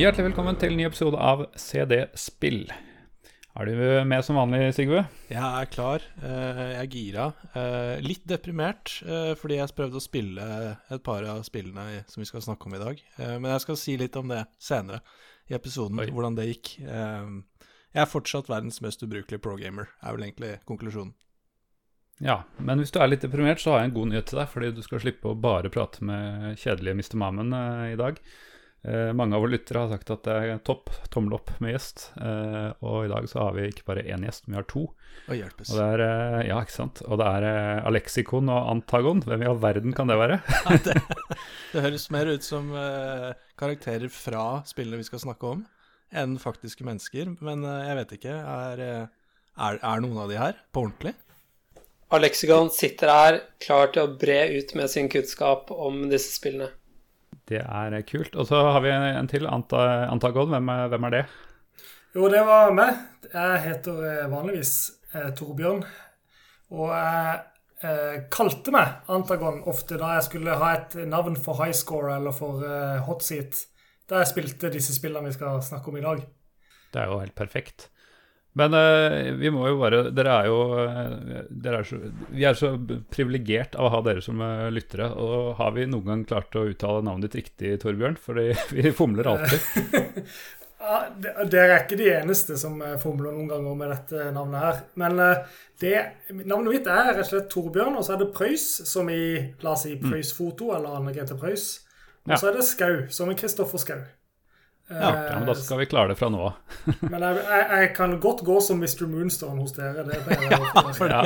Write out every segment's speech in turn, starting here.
Hjertelig velkommen til en ny episode av CD Spill. Er du med som vanlig, Sigve? Jeg er klar. eh, Jeg er gira. eh, Litt deprimert eh, fordi jeg prøvde å spille et par av spillene som vi skal snakke om i dag. Men jeg skal si litt om det senere i episoden, Oi. hvordan det gikk. Jeg er fortsatt verdens mest ubrukelige pro-gamer, er vel egentlig konklusjonen. Ja, men hvis du er litt deprimert, så har jeg en god nyhet til deg. Fordi du skal slippe å bare prate med kjedelige Mr. Mammen i dag. Eh, mange av våre lyttere har sagt at det er topp, tommel opp med gjest. Eh, og i dag så har vi ikke bare én gjest, men vi har to. Å hjelpes. Og det er, eh, ja, ikke sant? Og det er eh, Alexikon og Antagon. Hvem i all verden kan det være? det, det høres mer ut som eh, karakterer fra spillene vi skal snakke om, enn faktiske mennesker. Men eh, jeg vet ikke. Er, er, er noen av de her på ordentlig? Alexikon sitter her klar til å bre ut med sin kunnskap om disse spillene. Det er kult. Og så har vi en, til. Anta, Antagon. Hvem er, hvem er det? Jo, det var meg. Jeg heter eh, vanligvis eh, Torbjørn. Og jeg eh, kalte meg Antagon ofte da jeg skulle ha et navn for high score eller for eh, hot seat. Da jeg spilte disse spillene vi skal snakke om i dag. Det er jo helt perfekt. Men uh, vi må jo bare Dere er jo eh, dere er så, Vi er så privilegert av å ha dere som uh, lyttere. Og har vi noen gang klart å uttale navnet ditt riktig, Torbjørn? Fordi vi fomler alltid. Ja, Dere er ikke de eneste som fomler noen ganger med dette navnet her. Men uh, det, navnet mitt er rett og slett Torbjørn, og så er det Preus, som i la oss si Preus Foto, eller Anne Grete Preus. Og så er det Skau, som i Kristoffer Skau. Ja, ja, men da skal vi klare det fra nå av. Men jeg, jeg, jeg kan godt gå som Mr. Moonstone hos dere. Det gjøre. Ja,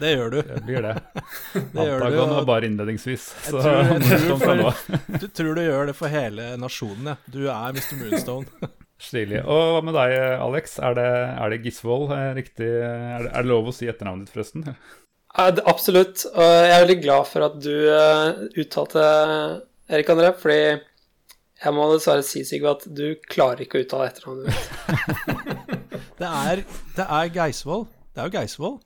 Det gjør du. det blir det. Det. Antagon var bare innledningsvis. Så tror- jeg tror fra nå. Du tror du gjør det for hele nasjonen, ja. Du er Mr. Moonstone. Stilig. Og hva med deg, Alex? Er det, er det Gisvold eh, riktig? Er det, er det lov å si etternavnet ditt, forresten? Ja, det- absolutt. Og jeg er veldig glad for at du eh, uttalte Erik André, fordi jeg må dessverre si, Sigve, at du klarer ikke å uttale etternavnet mitt. Det er, det er Geisvoll. Det er jo Geisvoll.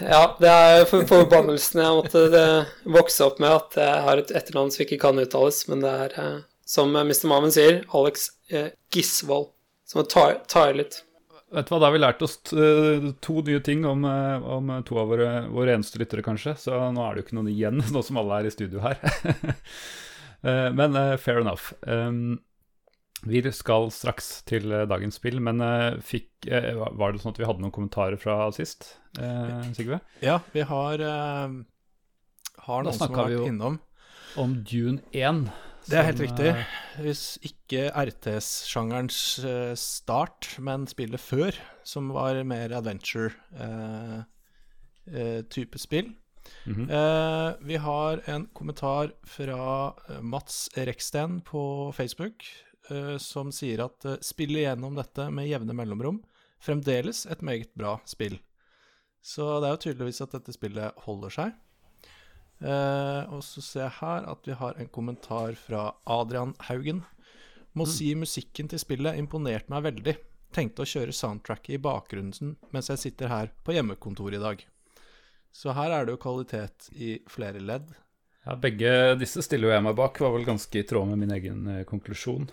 Ja, det er for forbannelsen jeg måtte eh, vokse opp med, at jeg har et etternavn som ikke kan uttales, men det er, eh, som Mr. Mammen sier, Alex eh, Gisvold. Som å ta, ta i litt. Vet du hva, Da har vi lært oss eh, to nye ting om, eh, om to av våre, våre eneste lyttere, kanskje. Så nå er det jo ikke noen igjen, nå som alle er i studio her. Eh, men eh, fair enough. Vi skal straks til eh, dagens spill, men fikk, var det sånn at vi hadde noen kommentarer fra sist, Sigve? Ja, vi har, eh, har Da noen som har vi vært innom. Om Dune 1. Det er helt riktig. Hvis ikke RTS-sjangerens start, men spillet før, som var mer adventure-type spill. Mhm. Eh, vi har en kommentar fra eh, Mats Reksten på Facebook, eh, som sier at uh, spillet gjennom dette med jevne mellomrom. Fremdeles et meget bra spill. Så det er jo tydeligvis at dette spillet holder seg. Eh, og så ser jeg her at vi har en kommentar fra Adrian Haugen. Må si musikken til spillet imponerte meg veldig. Tenkte å kjøre soundtracket i bakgrunnen mens jeg sitter her på hjemmekontoret i dag. Så her er det jo kvalitet i flere ledd. Ja, begge disse stiller jo jeg meg bak, var vel ganske i tråd med min egen eh, konklusjon.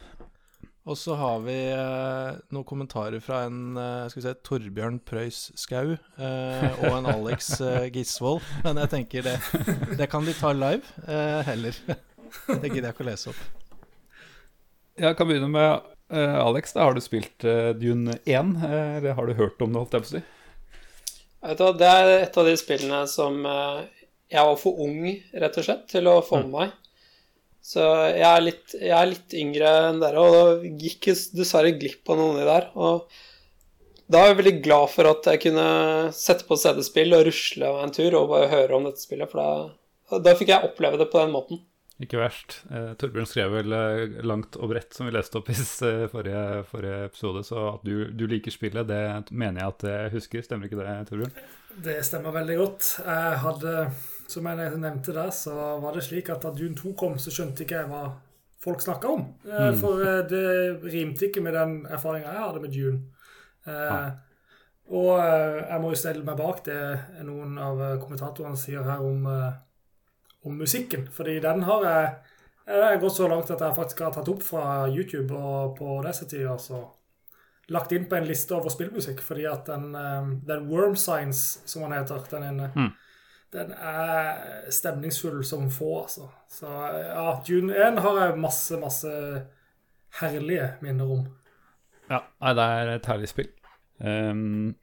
Og så har vi eh, noen kommentarer fra en eh, skal vi se, Torbjørn Prøys Skau eh, og en Alex eh, Gisvold. Men jeg tenker det, det kan de ta live eh, heller. Det gidder jeg ikke å lese opp. Jeg kan begynne med eh, Alex. da Har du spilt Dune 1? eh, eller har du hørt om det, holdt jeg på å si? Vet du Det er et av de spillene som eh, jeg var for ung, rett og slett, til å få med meg. Så jeg er litt, jeg er litt yngre enn dere, og da gikk jeg dessverre glipp av noen av de der. Og da er jeg veldig glad for at jeg kunne sette på CD-spill og rusle en tur og bare høre om dette spillet, for da, da fikk jeg oppleve det på den måten. Ikke verst. Eh, Torbjørn skrev vel eh, langt og bredt, som vi leste opp i eh, forrige, forrige episode, så at du, du liker spillet, det mener jeg at jeg husker. Stemmer ikke det, Torbjørn? Det stemmer veldig godt. Jeg hadde, som jeg nevnte der, så var det slik at da Dune 2 kom, så skjønte ikke jeg hva folk snakka om. Eh, For eh, det rimte ikke med den erfaringa jeg hadde med Dune. Eh, Og eh, jeg må jo stelle meg bak det noen av kommentatorene sier her om, om musikken. Fordi den har jeg har gått så langt at jeg faktisk har tatt opp fra YouTube og på disse tider, Så lagt inn på en liste over spillmusikk, fordi at den, eh, den Worm Science, som han heter, den inne Mm. den er stemningsfull som få, altså. Så ja, Dune 1 har jeg masse, masse herlige minner om. Ja, nei, det er et herlig spill. Ehm,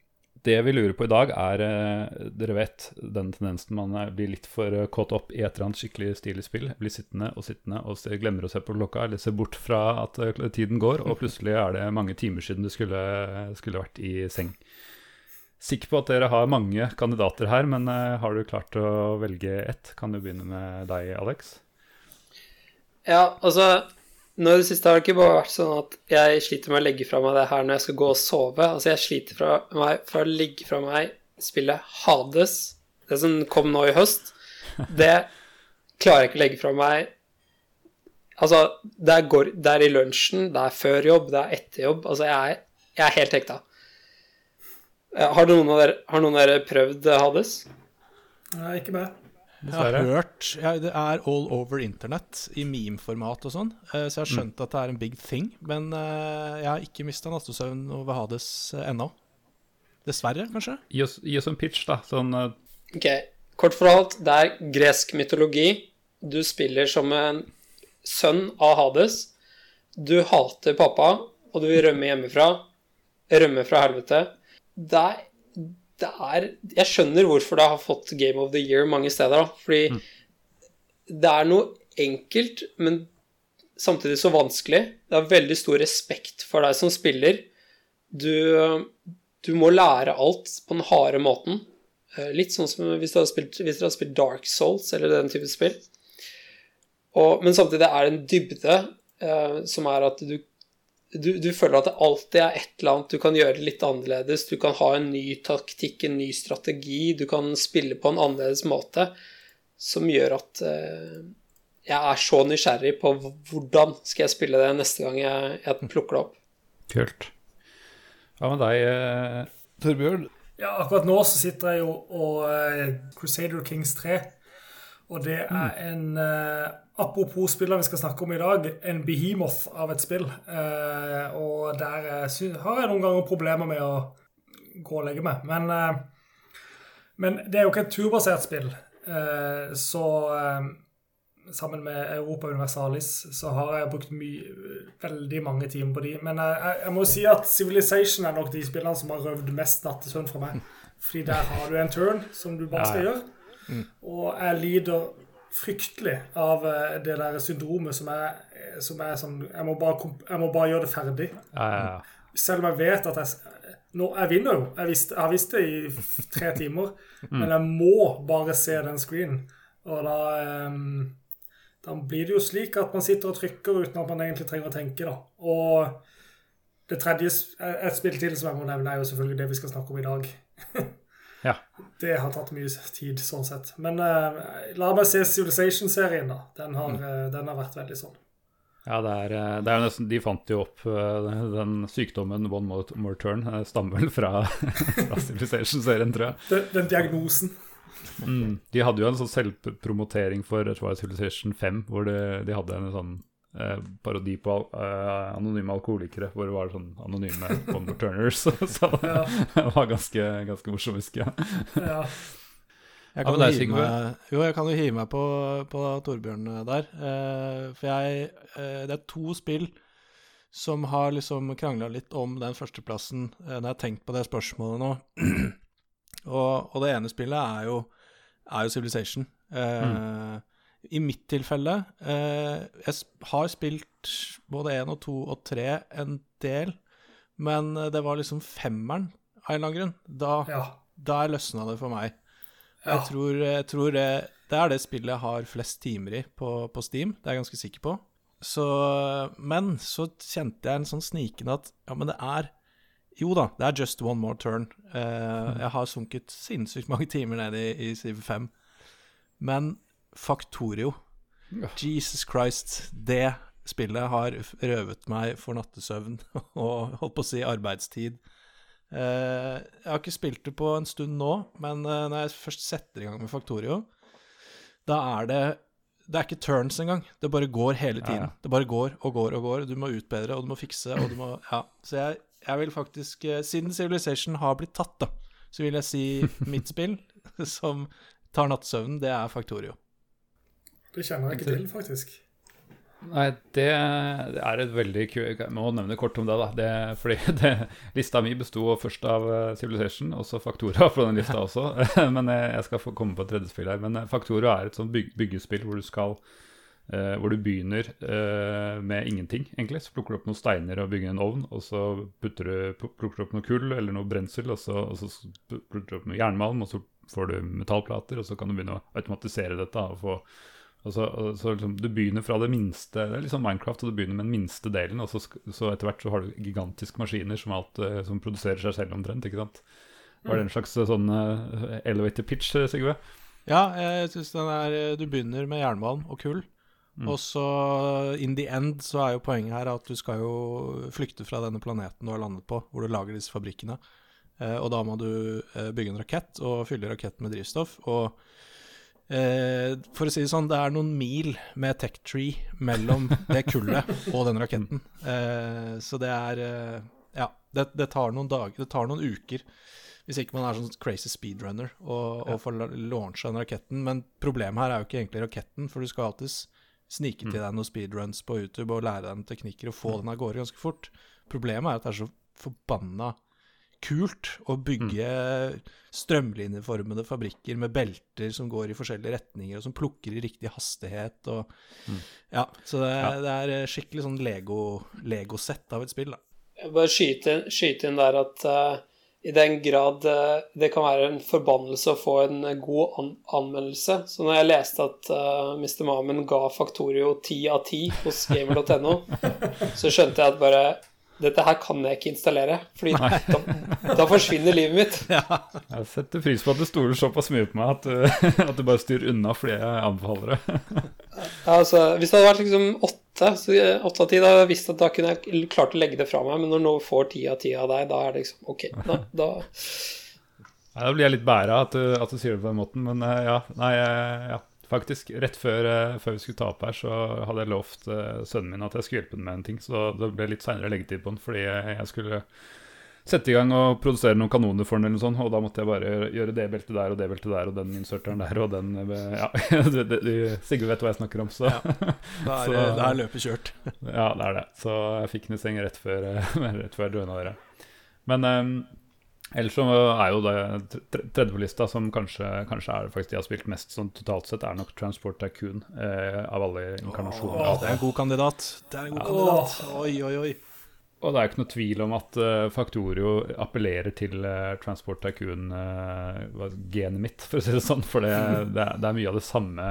det vi lurer på i dag, er eh, Dere vet den tendensen man er- blir litt for eh, kåt opp i et eller annet skikkelig stilig spill. Blir sittende og sittende og se, glemmer å se på klokka, eller ser bort fra at eh, tiden går, og plutselig er det mange timer siden du skulle, skulle vært i seng. Sikker på at dere har mange kandidater her, men eh, har du klart å velge ett? Kan du begynne med deg, Alex? Ja, altså Nå i det siste har det ikke bare vært sånn at jeg sliter med å legge fra meg det her når jeg skal gå og sove. Altså, jeg sliter fra meg for å legge fra meg spillet Hades, det som kom nå i høst. Det klarer jeg ikke å legge fra meg. Altså, det er, går, det er i lunsjen, det er før jobb, det er etter jobb. Altså, jeg er, jeg er helt hekta. Eh, Har noen av dere, har noen av dere prøvd Hades? Nei, ikke meg. Jeg har hørt ja, Det er all over internett i meme-format og sånn, Uh, så jeg har skjønt at det er en big thing. Men uh, jeg har ikke mista nattesøvn over Hades eh, ennå. Dessverre, kanskje. Gi oss, gi oss en pitch, da. Sånn uh... Ok, kort fortalt, det er gresk mytologi. Du spiller som en sønn av Hades. Du hater pappa, og du vil rømme hjemmefra. Rømme fra helvete. Det er, det er Jeg skjønner hvorfor det har fått Game of the Year mange steder, da. Fordi det er noe enkelt, men samtidig så vanskelig. Det er veldig stor respekt for deg som spiller. Du, du må lære alt på den harde måten. Eh, Litt sånn som hvis dere har har spilt Dark Souls eller den type spill. Og, men samtidig er det en dybde eh, som er at du, du, du føler at det alltid er et eller annet du kan gjøre litt annerledes. Du kan ha en ny taktikk, en ny strategi. Du kan spille på en annerledes måte som gjør at uh, jeg er så nysgjerrig på hvordan skal jeg spille det neste gang jeg, jeg plukker det opp. Kult. Hva med deg, eh, Torbjørn? Ja, akkurat nå så sitter jeg jo og uh, Crusader Kings 3. Og det er en eh, Apropos spillene vi skal snakke om i dag, en behemoth av et spill. Eh, og der eh, har jeg noen ganger problemer med å gå og legge meg. Men, eh, men det er jo ikke et turbasert spill. Eh, så eh, sammen med Europa Universalis så har jeg brukt veldig mange timer på de. Men jeg, jeg, jeg må si at Civilization er nok de spillene som har røvd mest nattesøvn for meg. Fordi der har du en turn som du bare skal ja. gjøre. Og jeg lider fryktelig av eh, det der syndromet som er, som er sånn jeg må, bare, jeg må bare gjøre det ferdig. Ja, ja, ja. Selv om jeg vet at jeg nå, Jeg vinner jo. Jeg, visst, jeg har visst det i tre timer. Men jeg må bare se den screenen. Og da ehm, Da blir det jo slik at man sitter og trykker uten at man egentlig trenger å tenke, da. Og det tredje et spill til som jeg må nevne, er jo selvfølgelig det vi skal snakke om i dag. Det har tatt mye tid, sånn sett. Men uh, la meg se Civilization-serien, da. Den har, eh, den har vært veldig sånn. Ja, det er, eh, det er jo nesten De fant jo opp den sykdommen One More, more Turn. Stammer vel fra, fra Civilization-serien, tror jeg. Den, den diagnosen. Mm. De hadde jo en sånn selvpromotering for Civilization 5, hvor de, de hadde en sånn eh, parodi på eh, anonyme alkoholikere, hvor det var sånn anonyme Bomber Turners. så Ja. det var ganske, ganske morsomt, husker jeg. Ja. Jeg kan, ja, hive meg, jo, jeg kan jo hive meg på, på Torbjørn der. Eh, for jeg eh, Det er to spill som har liksom krangla litt om den førsteplassen eh, når jeg har tenkt på det spørsmålet nå. og, og det ene spillet er jo, er jo Civilization. Eh, I mitt tilfelle eh, Jeg har spilt både én og to og tre en del, men eh, det var liksom femmeren av en eller annen grunn. Da, ja. der løsna det for meg. Ja. Jeg tror, jeg tror det, det er det spillet jeg har flest timer i på, på Steam. Det er jeg ganske sikker på. Så, men så kjente jeg en sånn snikende at ja, men det er Jo da, det er just one more turn. Eh, Jeg har sunket sinnssykt mange timer ned i, i Civ 5. Men Factorio Jesus Christ, det spillet har røvet meg for nattesøvn og holdt på å si arbeidstid. Eh, jeg har ikke spilt det på en stund nå, men eh, når jeg først setter i gang med Factorio, da er det det er ikke turns engang. Det bare går hele tiden. ja. Det bare går og går og går. Du må utbedre, og du må fikse, og du må Ja. Så jeg, jeg vil faktisk eh, Siden Civilization har blitt tatt, da, så vil jeg si mitt spill som tar nattsøvnen, det er Factorio. Det kjenner jeg ikke til, faktisk. Nei, det er et veldig kult Jeg må nevne kort om det, da. Det, fordi det, lista mi besto først av eh, Civilization, og så Faktora fra den lista også. Men eh, jeg skal få komme på et tredje spill her. Men eh, Faktora er et sånt byg byggespill hvor du skal Uh, Hvor du begynner uh, med ingenting, egentlig. Så plukker du opp noen steiner og bygger en ovn, og så putter du, plukker du opp noe kull eller noe brensel, og så, og så plukker du opp noe jernmalm, og så får du metallplater, og så kan du begynne å automatisere dette. og få og så, liksom, Du begynner fra det minste Det er sånn Minecraft, og du begynner med den minste delen, og så, så etter hvert så har du gigantiske maskiner som, alt, eh, som produserer seg selv omtrent. ikke sant? Var det en slags eh, sånn uh, elevator pitch, Sigve? Ja, jeg synes den er Du begynner med jernmalm og kull. Mm. Og så in the end så er jo poenget her at du skal jo flykte fra denne planeten du har landet på, hvor du lager disse fabrikkene. Eh, og da må du bygge en rakett og fylle raketten med drivstoff. Og eh, for å si det sånn, det er noen mil med tech tree mellom det kullet og den raketten. Eh, så det er eh, Ja, det, det tar noen dager, det tar noen uker. Hvis ikke man er sånn crazy speedrunner og, og får launcha den raketten. Men problemet her er jo ikke egentlig raketten, for du skal alltid snike til deg noen speedruns på YouTube og lære deg noen teknikker og få den av gårde ganske fort. Problemet er at det er så forbanna kult å bygge strømlinjeformede fabrikker med belter som går i forskjellige retninger, og som plukker i riktig hastighet og Ja, så det, Ja. det er skikkelig sånn Lego- Lego-sett av et spill, da. Jeg bare skyte skyte inn der at uh, i den grad uh, det kan være en forbannelse å få en eh, god an anmeldelse Så når jeg leste at uh, Mr. Mamen ga Faktorio 10 av 10 hos gamer.no, så skjønte jeg at bare dette her kan jeg ikke installere, Fordi da, da forsvinner livet mitt. Jeg setter pris på at du stoler såpass mye på meg at du, at du bare styrer unna fordi jeg anbefaler det. Ja, altså, hvis det hadde vært liksom åtte, så eh, åtte av ti, da hadde jeg visst at da kunne jeg klart å legge det fra meg. Men når nå får ti av ti av deg, da er det liksom OK. Da, da ja, Da blir jeg litt bæra at, at du sier det på den måten, men eh, ja. Nei, eh, ja. Faktisk, rett før, eh, før vi skulle ta opp her, så hadde jeg lovt eh, sønnen min at jeg skulle hjelpe ham med en ting. Så det ble litt seinere leggetid på den, fordi jeg skulle sette i gang og produsere noen kanoner for den, eller noe sånt, og da måtte jeg bare gjøre det beltet der og det beltet der og den inserteren der og den eh, Ja, Sigurd vet hva jeg snakker om, så Ja. Da er, Så- det er løpet kjørt. ja, det er det. Så jeg fikk den i seng rett før, rett før jeg joina dere. Men um, ellers så er jo det tredje på lista, som kanskje, kanskje er faktisk de har spilt mest sånn totalt sett, er nok Transport Tycoon eh, av alle inkarnasjoner. Åh, det er en god kandidat. Det er en god kandidat. Oi, oi, oi. Og det er ikke noe tvil om at uh, Factorio appellerer til uh, Transport Tycoon-genet mitt, for å si det sånn. For det, det, er, det er mye av det samme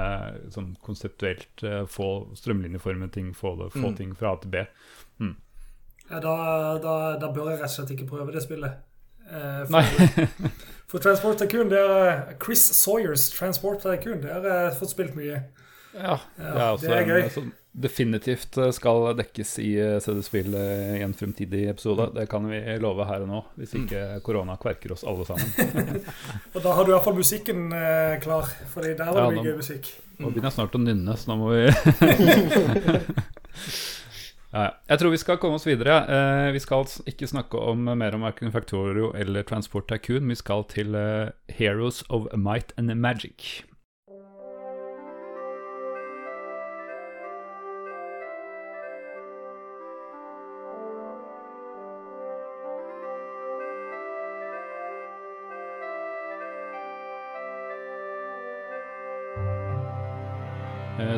sånn konseptuelt. eh, få strømlinjeforme ting, få, det, få Mm. ting fra A til B. Ja, da, da, da bør jeg rett og slett ikke prøve det spillet. Eh, for, for Transport Tycoon, det er Chris Sawyers Transport Tycoon. Det har jeg fått spilt mye. Ja, Ja, det er også det er en gøy. som definitivt eh, skal dekkes i eh, CD-spill eh, i en fremtidig episode. Det kan vi love her og nå, hvis ikke korona kverker oss alle sammen. Og da har du iallfall musikken eh, klar, for der var Ja, det nå- mye gøy musikk. Nå begynner jeg snart å nynne, så nå må vi ja. Jeg tror vi skal komme oss videre. Eh, vi skal ikke snakke om mer om verken Factorio eller Transport Tycoon. Vi skal til eh, Heroes of Might and Magic.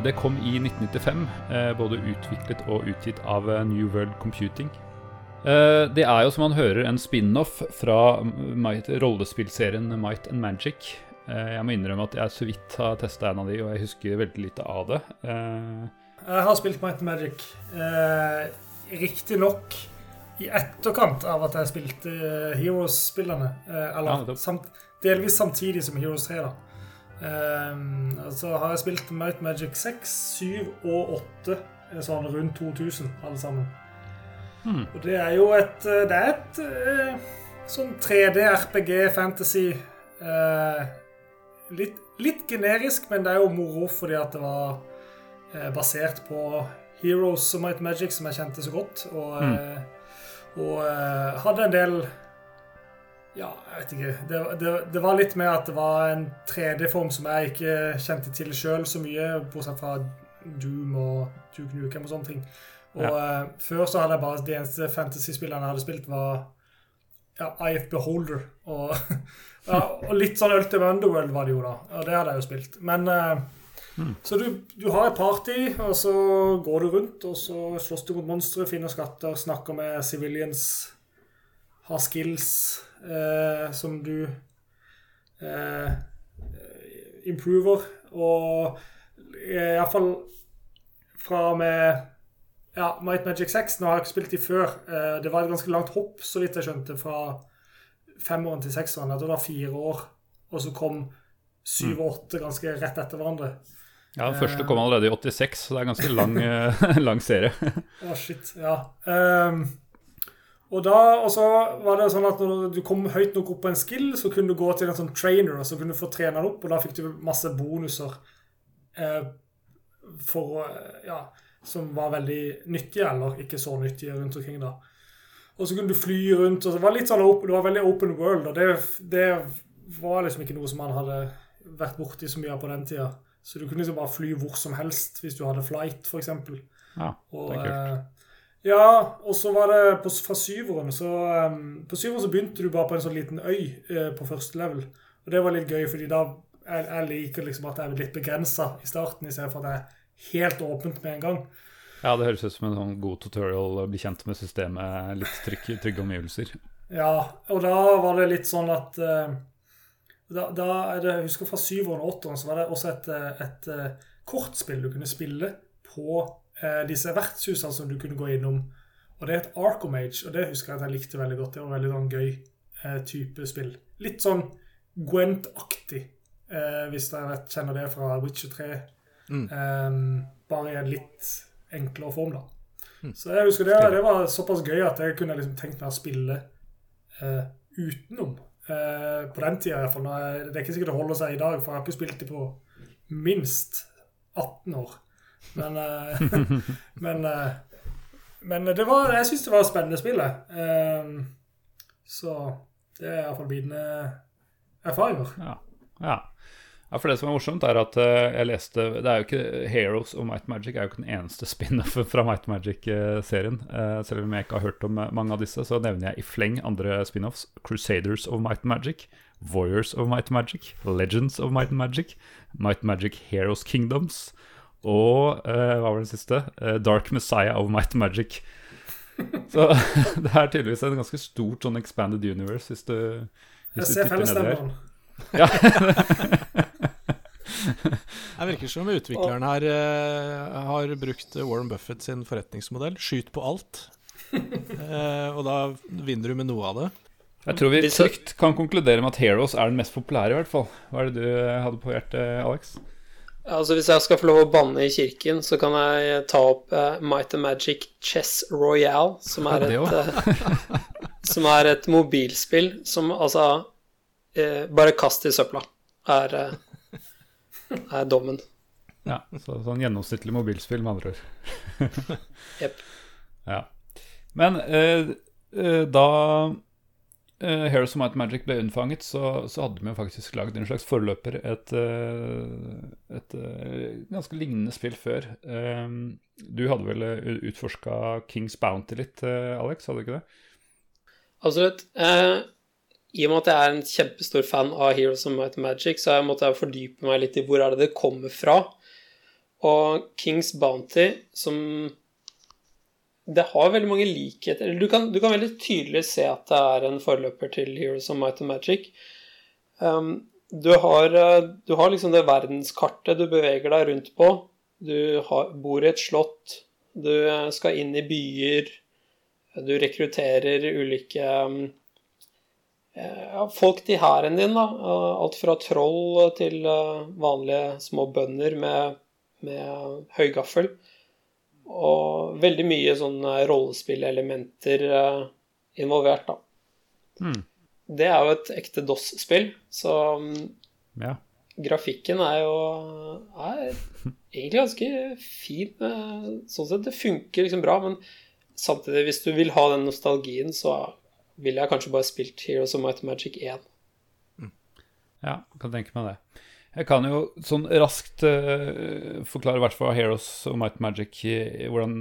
Det kom i 1995, eh, både utviklet og utgitt av eh, New World Computing. Eh, Det er jo som man hører en spin-off fra rollespillserien Might and Magic. Eh, Jeg må innrømme at jeg så vidt har testa en av de, og jeg husker veldig lite av det. Eh, Jeg har spilt Might and Magic. Eh, Riktignok i etterkant av at jeg spilte eh, Heroes-spillene. Eller Ja, delvis samtidig som Heroes 3, da. Eh, så har jeg spilt Might Magic 6, 7 og 8 eh, sånn rundt 2000, alle sammen. Hmm. Og det er jo et eh, Det er et eh, sånn 3D RPG fantasy eh, litt, litt generisk, men det er jo moro fordi at det var basert på Heroes of Might Magic, som jeg kjente så godt. Og, eh, og hadde en del Ja, jeg vet ikke. Det, det, det var litt med at det var en 3D-form som jeg ikke kjente til sjøl så mye, bortsett fra Doom og Duke Nukem og sånne ting. Og eh, før så hadde jeg bare De eneste fantasy-spillene jeg hadde spilt, var ja, IF Beholder og, ja, og litt sånn Ultimate Underworld var det jo, da. Og det hadde jeg jo spilt. Men eh, Så du, du har et party, og så går du rundt, og så slåss du mot monstre, finner skatter, snakker med civilians, har skills eh, som du eh, improver, og iallfall fra og med ja, Might Magic 6 Nå har jeg ikke spilt de før. Eh, det var et ganske langt hopp, så vidt jeg skjønte, fra femåren til seksåren. Jeg tror det var fire år, og så kom syv og åtte ganske rett etter hverandre. Ja, Den første kom allerede i 86, så det er en ganske lang, eh, lang serie. Å, shit. Ja. Ehm, og da, og så var det sånn at når du kom høyt nok opp på en skill, så kunne du gå til en sånn trainer, og så kunne du få trene den opp, og da fikk du masse bonuser eh, for å Ja som var veldig nyttige, eller ikke så nyttige rundt omkring da. Og så kunne du fly rundt, og det var litt sånn open, det var veldig open world, og det, det var liksom ikke noe som man hadde vært borti så mye av på den tida. Så du kunne liksom bare fly hvor som helst hvis du hadde flight, eksempel. Ja, det er kult. eh, ja, og så var det på, fra syveren så um, På syveren så begynte du bare på en sånn liten øy uh, på første level. Og det var litt gøy, fordi da jeg, jeg liker liksom at jeg er litt begrensa i starten, i stedet for at det er helt åpent med en gang. Ja, det høres ut som en sånn god tutorial å bli kjent med systemet, litt trygge, trygge omgivelser. Ja, og da var det litt sånn at uh, da, da det, Jeg husker fra syveren og åtteren så var det også et, et, et, eh, kortspill du kunne spille på eh, disse vertshusene som du kunne gå innom. Og det het Arcomage, og det husker jeg at jeg likte veldig godt. Det var veldig sånn gøy eh, type spill. Litt sånn Gwent-aktig, eh, hvis dere kjenner det fra Witcher 3. Mm. Eh, bare i en litt enklere form, da. Så jeg husker det, det var såpass gøy at jeg kunne liksom tenkt meg å spille eh, utenom. Eh, på den tida, iallfall. Det er ikke sikkert det holder seg i dag, for jeg har ikke spilt det på minst 18 år. Men eh, Men, eh, men det var, jeg syns det var et spennende spill. jeg. Eh, så det er iallfall mine erfaringer. Ja. ja. ja, for det som er morsomt, er at eh, jeg leste Det er jo ikke Heroes og Might Magic er jo ikke den eneste spin-offen fra Might Magic-serien. Eh, selv om jeg ikke har hørt om eh, mange av disse, så nevner jeg i fleng andre spin-offs. Crusaders of Might Magic, Warriors of Might Magic, Legends of Might Magic, Might Magic Heroes Kingdoms og uh, hva var den siste? Uh, Dark Messiah of Might Magic. Så det er tydeligvis en ganske stort sånn expanded universe, hvis du, Jeg hvis du ser tipper nedi her. fellesnevneren. Ja. Det virker som utvikleren her uh, har brukt Warren Buffett sin forretningsmodell. Skyt på alt. Eh, og da vinner du med noe av det. Jeg tror vi trygt kan konkludere med at Heroes er den mest populære, i hvert fall. Hva er det du hadde på hjertet, Alex? Altså Hvis jeg skal få lov å banne i kirken, så kan jeg ta opp uh, Might and Magic Chess Royale, som er, et, uh, som er et mobilspill som altså uh, Bare kast i søpla, er, er dommen. Ja, så, sånn gjennomsnittlig mobilspill, med andre ord. Jepp. Ja. Men da eh, Heroes of Might Magic ble unnfanget, så, så hadde vi jo faktisk lagd en slags forløper. Et, uh, et uh, ganske lignende spill før. Eh, du hadde vel uh, utforska Kings Bounty litt, Alex? Hadde du ikke det? Absolutt. I og med at jeg er en kjempestor fan av Heroes of Might Magic, så jeg måtte jeg fordype meg litt i hvor er det det kommer fra. Og Kings Bounty, som Det har veldig mange likheter du kan, du kan veldig tydelig se at det er en forløper til Heroes of Might and Magic. Um, du, har, eh, du har liksom det verdenskartet du beveger deg rundt på. Du har, bor i et slott. Du eh, skal inn i byer. Du rekrutterer ulike um, ja, folk til hæren din, da. Eh, Alt fra troll til eh, vanlige små bønder med, med høygaffel. Og veldig mye sånne rollespillelementer eh, involvert, da. Mm. Det er jo et ekte DOS-spill, så um, Ja. grafikken er jo er egentlig ganske fin. eh, Sånn sett, det funker liksom bra, men samtidig, hvis du vil ha den nostalgien, så ville jeg kanskje bare spilt Heroes of Might and Magic 1. Ja, kan tenke meg det. Jeg kan jo sånn raskt uh, forklare i hvert fall Heroes og Might Magic Magic i hvordan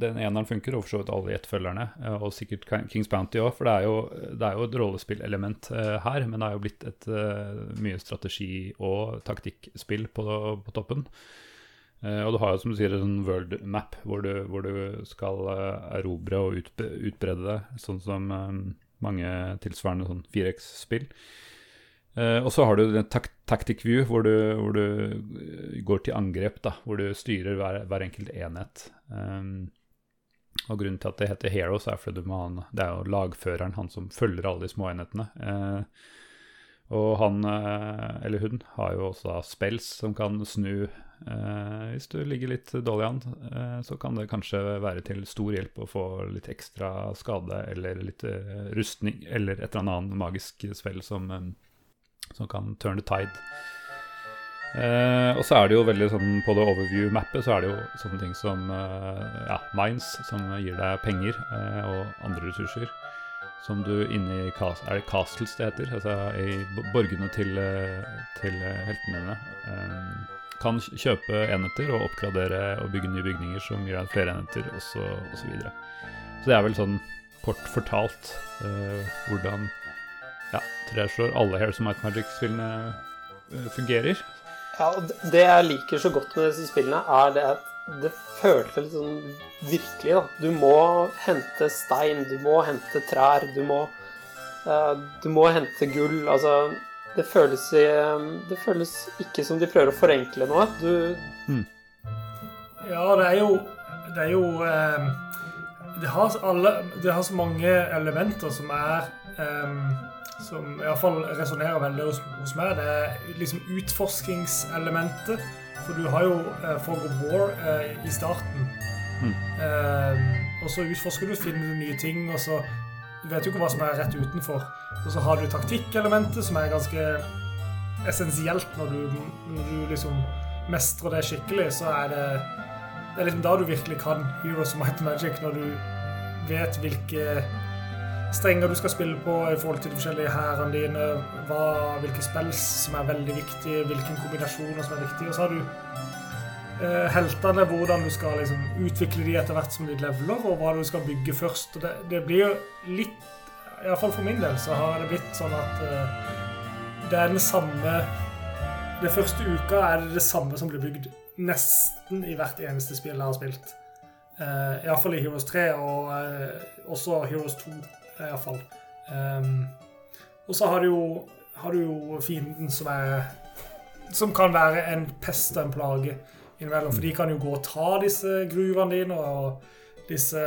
den eneren funker, og for så vidt alle gjettfølgerne, eh, og sikkert Kings Bounty òg, for det er, jo, det er jo et rollespillelement uh, her, men det er jo blitt et mye strategi- og taktikkspill på, på toppen. Og du har jo som du sier en world map hvor du, hvor du skal erobre og utbre utbrede det, sånn som mange tilsvarende sånn 4X-spill. Eh, og så har du den tak tactic view, hvor du, hvor du eh, går til angrep, da, hvor du styrer hver, hver enkelt enhet. Um, og grunnen til at det heter Heroes, er fordi du må ha en, det er jo lagføreren, han som følger alle de små enhetene. Uh, og han, uh, eller hun, har jo også da spells som kan snu Hvis du ligger litt dårlig an, så kan det kanskje være til stor hjelp å få litt ekstra skade eller litt rustning, eller et eller annet magisk spell som som kan turn the tide. Eh, og så er det jo veldig sånn på det overview-mappet så er det jo sånne ting som eh, ja, mines, som gir deg penger eh, og andre ressurser. Som du inni i Er det castles det heter? Altså i borgene til, eh, til eh, heltene dine. Eh, kan kjøpe enheter og oppgradere og bygge nye bygninger som gir deg flere enheter, og så, og så. Så det er vel sånn kort fortalt hvordan ja, tror jeg slår alle Hairs of Might Magic-spillene eh, fungerer. Ja, og det- jeg liker så godt med disse spillene, er det at det føles litt sånn virkelig, da. Du må hente stein, du må hente trær, du må uh, Du må hente gull. Altså, det føles i, Det føles ikke som de prøver å forenkle noe. Du Ja, det er jo Det er jo eh, det, har alle, det har så mange elementer som er eh, Som iallfall resonnerer veldig hos, hos meg. Det er liksom utforskingselementet. For du har jo eh, Fog of War eh, i starten. Eh, og så utforsker du, finner du nye ting, og så vet du ikke hva som er rett utenfor. Og så har du taktikkelementet, som er ganske essensielt når du, når du liksom mestrer det skikkelig, så er det det er liksom da du virkelig kan Heroes of Might Magic, når du vet hvilke strenger du skal spille på i forhold til de forskjellige hærene dine, hva, hvilke spill som er veldig viktige, hvilke kombinasjoner som er viktige. Og så har du eh, heltene, hvordan du skal liksom, utvikle de etter hvert som de leveler, og hva du skal bygge først. Og det, det blir jo litt Iallfall for min del så har det blitt sånn at eh, det er den samme Det første uka er det det samme som blir bygd nesten i hvert eneste spill jeg har spilt. Uh, Iallfall i Heroes 3, og eh, også Heroes 2, iallfall. Um, og så har du jo, har du jo fienden som er Som kan være en pest og en plage innimellom. For de kan jo gå og ta disse gruvene dine og disse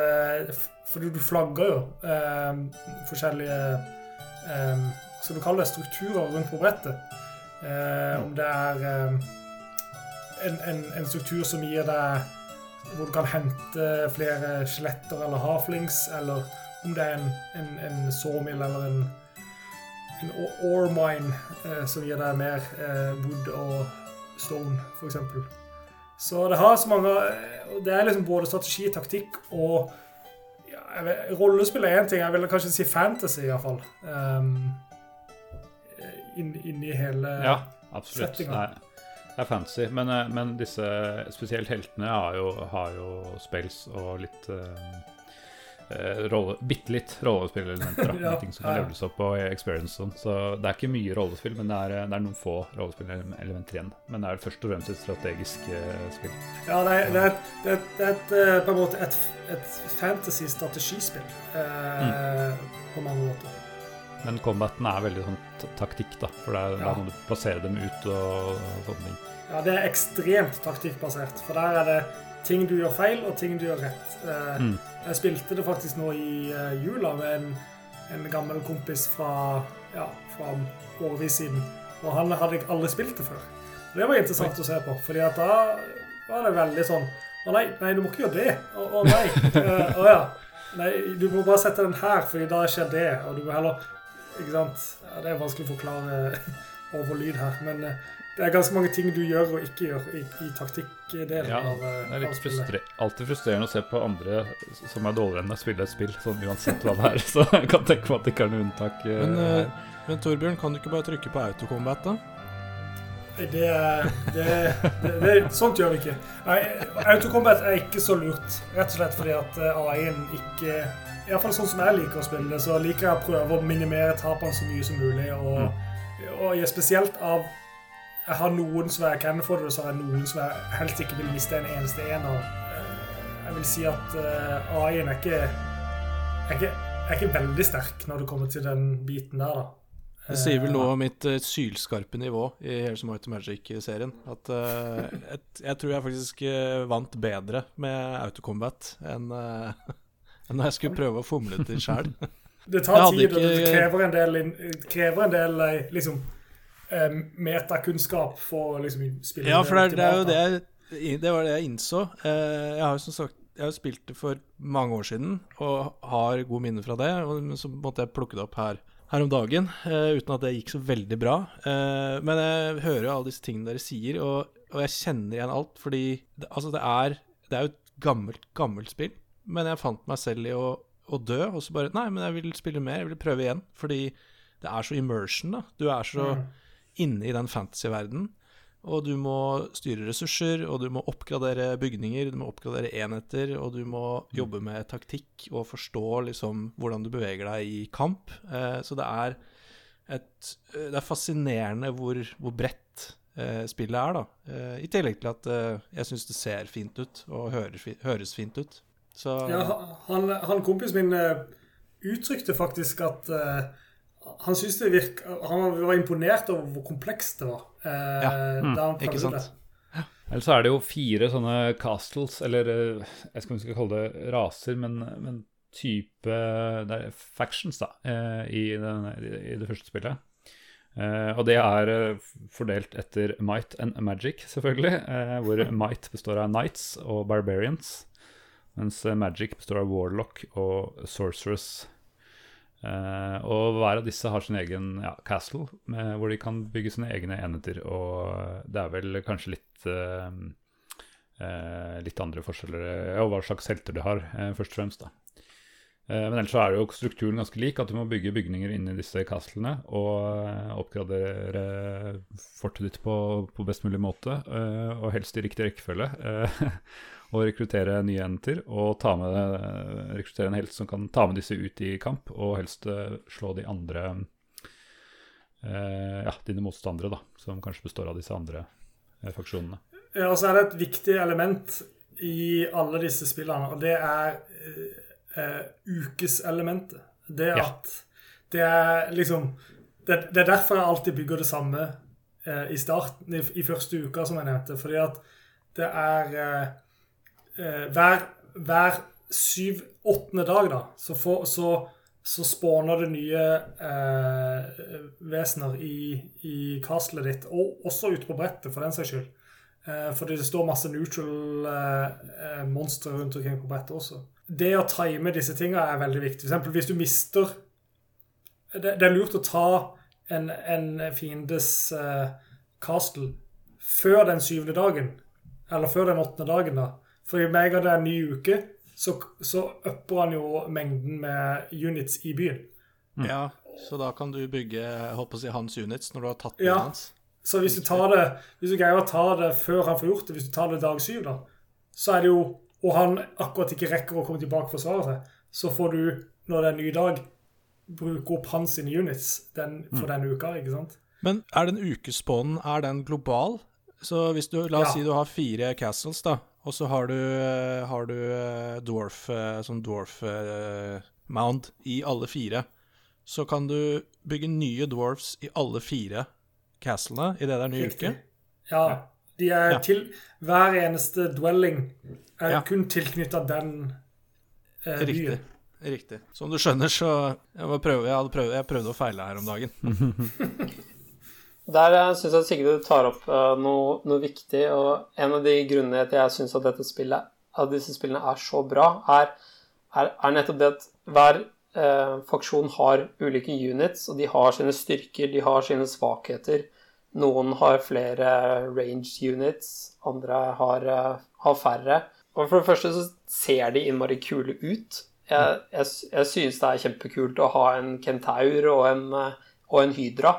For du flagger jo um, forskjellige um, Skal du kalle det strukturer rundt på brettet? Eh, om det er um, en, en, en struktur som gir deg Hvor du kan hente flere skjeletter eller haflings eller om det er en, en, en sawmill eller en, en ore mine eh, som gir deg mer eh, wood og stone, f.eks. Så det har så mange eh, Det er liksom både strategi, taktikk og ja, vet, Rollespill er én ting. Jeg vil kanskje si fantasy, iallfall. Um, Inni inn hele Ja, absolutt. settinga. Det er fancy. Men, eh, men disse, spesielt heltene, har jo, har jo spells og litt uh, rolle, Bitte litt rollespillelementer. Ja, ting som kan ja, ja. opp på experience sånn. Så det er ikke mye rollespill, men det er, det er noen få rollespillelementer igjen. Men det er først og fremst et strategisk eh, spill. Ja, det er, det er, det er, et, det er eh, på en måte et, et fantasy-strategispill eh, på mange måter. Men combaten er veldig sånn taktikk, da. For der, Ja. der må du plassere dem ut og, og sånne ting. Ja, det er ekstremt taktikkbasert, for der er det ting du gjør feil, og ting du gjør rett. Eh, Mm. Jeg spilte det faktisk nå i eh, jula med en, en gammel kompis fra, ja, fra årevis siden, og han hadde ikke aldri spilt det før. Og det var interessant å se på, fordi at da var det veldig sånn Å nei, nei, du må ikke gjøre det. Å, å nei. Eh, Å ja. Nei, du må bare sette den her, fordi da skjer det. Og du må heller Ikke sant? Ja, det er vanskelig å forklare over lyd her, men, eh, det er ganske mange ting du gjør og ikke gjør i, i taktikkdelen Ja, av, det eh, er litt frustre alltid frustrerende å se på andre som er dårligere enn deg spille et spill, sånn uansett hva det er. Så jeg kan tenke meg at det ikke er noe unntak. eh, Men, eh, men Torbjørn, kan du ikke bare trykke på autocombat, da? Det, det, det, det, Sånt gjør vi ikke. Nei, Autocombat er ikke så lurt, rett og slett fordi at AI-en ikke Iallfall sånn som jeg liker å spille det, så liker jeg å prøve å minimere tapene så mye som mulig. Og, og jeg spesielt av Jeg har noen som jeg kan for det, og så har jeg noen som jeg helst ikke vil miste en eneste en av. Eh, Jeg vil si at eh, AI-en er ikke, er ikke er ikke veldig sterk når det kommer til den biten der, da. Det sier vel noe om mitt uh, sylskarpe nivå i Here's Might Magic-serien. At uh, et, jeg tror jeg faktisk uh, vant bedre med autocombat enn uh, enn når jeg skulle prøve å fomle til sjæl. Det tar Jeg tid, og det krever en del, krever en del eh, liksom, eh, metakunnskap for liksom, spille Ja, for det, det er jo det jeg, det var det jeg innså. Eh, Jeg har jo som sagt jeg har spilt det for mange år siden og har gode minner fra det. Men så måtte jeg plukke det opp her, her om dagen, eh, uten at det gikk så veldig bra. Eh, men jeg hører jo alle disse tingene dere sier, og, og jeg kjenner igjen alt. Fordi det, altså det, er, det er jo et gammelt, gammelt spill. Men jeg fant meg selv i å, å dø, og så bare Nei, men jeg vil spille mer. Jeg vil prøve igjen. Fordi det er så immersion, da. Du er så Mm. Inne i den fantasy-verdenen. Og du må styre ressurser, og du må oppgradere bygninger, du må oppgradere enheter, og du må jobbe med taktikk og forstå liksom hvordan du beveger deg i kamp. Eh, så det er et eh, Det er fascinerende hvor, hvor bredt eh, spillet er, da. Eh, I tillegg til at eh, jeg syns det ser fint ut, og høres, høres fint ut. Så Ja, han, han kompisen min eh, uttrykte faktisk at han syntes det virka Han var imponert over hvor komplekst det var. eh, Ja, da han ikke sant? det. Ellers så er det jo fire sånne castles, eller eh, jeg skal ikke kalle det raser, men, men type Det er factions, da, eh, i, den, i det første spillet. Uh, og det er uh, fordelt etter might and magic, selvfølgelig. Uh, hvor might består av knights og barbarians, mens magic består av warlock og sorceress. Eh, og hver av disse har sin egen ja, castle, med, hvor de kan bygge sine egne enheter. Og det er vel kanskje litt uh, uh, litt andre forskjeller og hva slags helter de har, først og fremst. da. Men ellers så er jo strukturen ganske lik, at du må bygge bygninger inni disse castlene og oppgradere fortet ditt på, på best mulig måte, og helst i riktig rekkefølge. eh, Og rekruttere nye enter, og ta med, rekruttere en helt som kan ta med disse ut i kamp, og helst eh, slå de andre eh, Ja, dine motstandere, da, som kanskje består av disse andre eh, faksjonene. Ja, og så er det et viktig element i alle disse spillene, og det er eh, eh, ukeselementet. Det Ja. at det er liksom det, det er derfor jeg alltid bygger det samme eh, i starten, i, i første uka, som jeg nevnte. Fordi at det er eh, eh, Hver, hver syv-åttende dag, da, så, for, så, så spawner det nye eh, vesener i, i castlet ditt, og også ute på brettet, for den saks skyld. Eh, fordi det står masse neutral eh, eh, monstre rundt omkring på brettet også. Det å time disse tinga er veldig viktig. For eksempel hvis du mister Det, det er lurt å ta en, en fiendes eh, castle før den syvende dagen. Eller før den åttende dagen, da. For i meg det er en ny uke, så, så upper han jo mengden med units i byen. ja, så da kan du bygge jeg holdt å si, hans units når du har tatt byen Ja. hans. Så hvis du, tar det, hvis du greier å ta det før han får gjort det, hvis du tar det dag syv, da, så er det jo Og han akkurat ikke rekker å komme tilbake for svaret seg, så får du, når det er en ny dag, bruke opp hans units den, for den uka, ikke sant? Men er den ukespånen er den global? Så hvis du, la oss Ja. si du har fire castles, da, og så har du, eh, har du eh, dwarf, eh, sånn dwarf mound i alle fire, så kan du bygge nye dwarfs i alle fire castlene i det der nye ny uke. Ja. De er Ja. til Hver eneste dwelling er Ja. kun tilknytta den eh, Riktig. byen. Riktig. Som du skjønner, så jeg, prøve, jeg, hadde prøvd, jeg prøvde å feile her om dagen. Der syns jeg Sigrid tar opp eh, noe, noe viktig, og en av de grunnene til jeg syns at at disse spillene er så bra, er, er, er nettopp det at hver eh, faksjon har ulike units, og de har sine styrker, de har sine svakheter. Noen har flere range units, andre har, eh, har færre. Og for det første så ser de innmari kule ut. Jeg, jeg, jeg synes det er kjempekult å ha en kentaur og en, eh, og en hydra.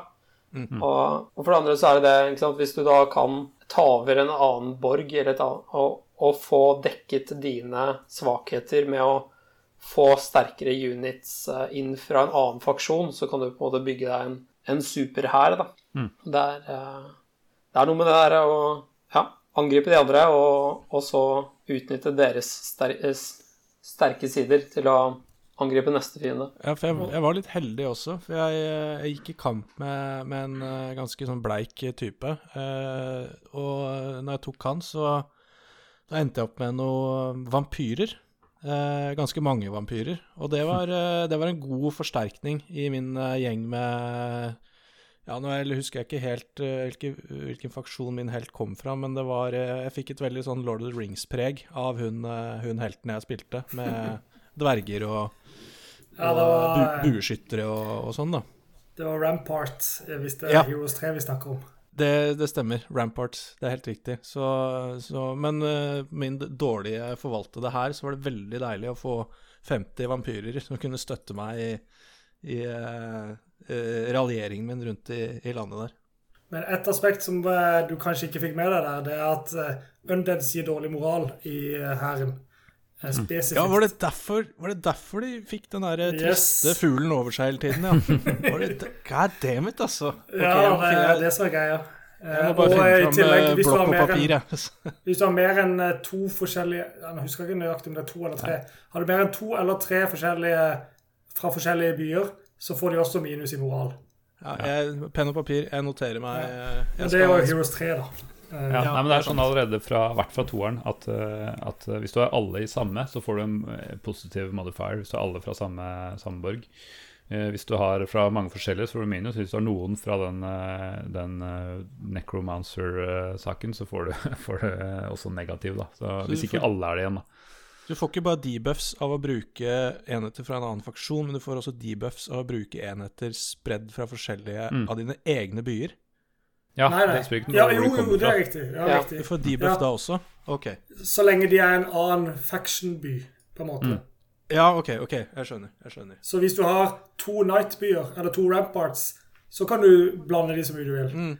Mhm. Og, og for det andre så er det det sant? Hvis du da kan ta over en annen borg eller et annet, og, og få dekket dine svakheter med å få sterkere units eh, inn fra en annen faksjon, så kan du på en måte bygge deg en, en superhær. da. Mm. Det, er, eh, det er noe med det der å ja, angripe de andre, og, og så utnytte deres sterke sider til å angripe neste fiende. Ja, for jeg, jeg var litt heldig også. For jeg, jeg gikk i kamp med, med en eh, ganske sånn bleik type. Eh, og når jeg tok han, så da endte jeg opp med noen vampyrer. Eh, ganske mange vampyrer. Og det var, eh, det var en god forsterkning i min eh, gjeng med Ja, nå husker jeg ikke helt eh, hvilken, hvilken faksjon min helt kom fra, men det var eh, Jeg fikk et veldig sånn Lord of the Rings-preg av hun, eh, hun helten jeg spilte, med dverger og Ja, var, bu bueskyttere og, og sånn, da. det var Rampart, eh, hvis det er Ja. Heroes 3 vi snakker om. Det, det stemmer. Rampart. Det er helt riktig. Så, så, men uh, min dårlige forvaltede her, så var det veldig deilig å få 50 vampyrer som kunne støtte meg i, i uh, uh, raljeringen min rundt i, i, landet der. Men et aspekt som du kanskje ikke fikk med deg der, det er at uh, Undeads gir dårlig moral i hæren. Uh, spesifikt. Ja, var det, derfor, var det derfor de fikk den der triste Yes. fuglen over seg hele tiden, ja? Var det, God damn it, altså. Okay, Ja, jeg det som er greia. Eh, Jeg må bare og finne fram eh, blokk og papir, jeg. Hvis du har mer enn eh, to forskjellige Jeg husker ikke nøyaktig om det er to eller tre. Har du mer enn to eller tre forskjellige fra forskjellige byer, så får de også minus i moral. Ja, jeg, penn og papir, jeg noterer meg eh, jeg Men det er jo Heroes 3, da. Eh, Ja, Ja, nei, men det er sånn allerede fra, hvert fra toeren at, eh, at hvis du har alle i samme, så får du en eh, positiv modifier. Hvis du har alle fra samme, samme borg. Eh, hvis du har fra mange forskjellige, så får du minus. Hvis du har noen fra den, den Necromancer-saken, så får du, får du også negativ, da. Så, Så hvis ikke får- alle er det igjen, da. Du får ikke bare debuffs av å bruke enheter fra en annen faksjon, men du får også debuffs av å bruke enheter spredd fra forskjellige Mm. av dine egne byer. Ja, nei, nei. Ja, jo, jo, det er riktig. Ja, Ja. Du riktig. får debuff Ja. da også? Ok. Så lenge de er en annen faction-by, på en måte. Mm. Ja, ok, ok. Jeg skjønner. Jeg skjønner. Så hvis du har to Night-byer, eller to Ramparts, så kan du blande de så mye du vil. Mm.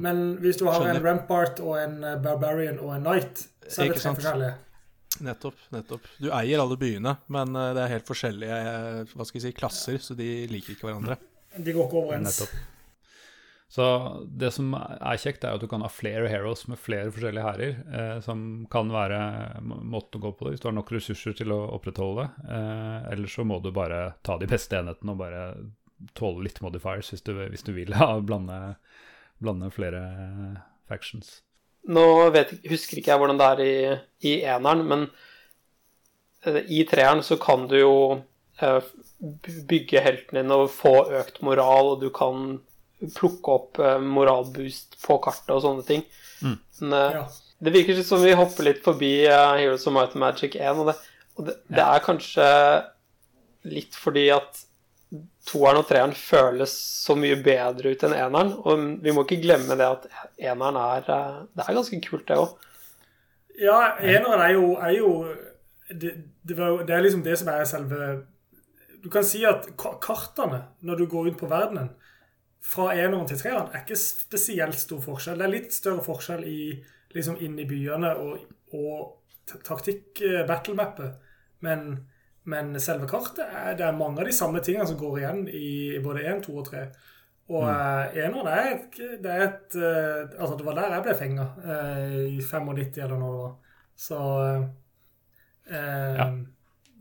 Men hvis du har Skjønner. en Rampart og en eh, Barbarian og en Knight, så er det tre forskjellige. Nettopp. nettopp. Du eier alle byene, men eh, det er helt forskjellige eh, hva skal jeg si, klasser, så de liker ikke hverandre. De går ikke overens. Nettopp. Så det som er kjekt, er at du kan ha flere heroes med flere forskjellige hærer, eh, som kan være må- måten å gå på det, hvis du har nok ressurser til å opprettholde. Eh, eller så må du bare ta de beste enhetene og bare tåle litt modifiers hvis du, hvis du vil ja, blande, blande flere factions. Nå vet, husker ikke jeg hvordan det er i, i eneren, men eh, i treeren så kan du jo eh, bygge helten din og få økt moral, og du kan plukke opp eh, moralboost på kartet og sånne ting. Mm. Men eh, Ja. det virker som vi hopper litt forbi eh, Heroes of Might and Magic 1, og det, og det, det er kanskje litt fordi at toeren og treeren føles så mye bedre ut enn eneren. Og vi må ikke glemme det at eneren er Det er ganske kult, det òg. Ja, eneren er jo, er jo det, det, var, det er liksom det som er selve Du kan si at kartene, når du går ut på verdenen, fra eneren til treeren, er ikke spesielt stor forskjell. Det er litt større forskjell i liksom inn i byene og, og taktikk-battle-mappet. Men, men selve kartet er, det er mange av de samme tingene som går igjen i både 1, 2 og 3. Og mm. eneren er et, det er et eh, Altså, det var der jeg ble fenga, eh, i 95 eller når det var. Så eh, Ja.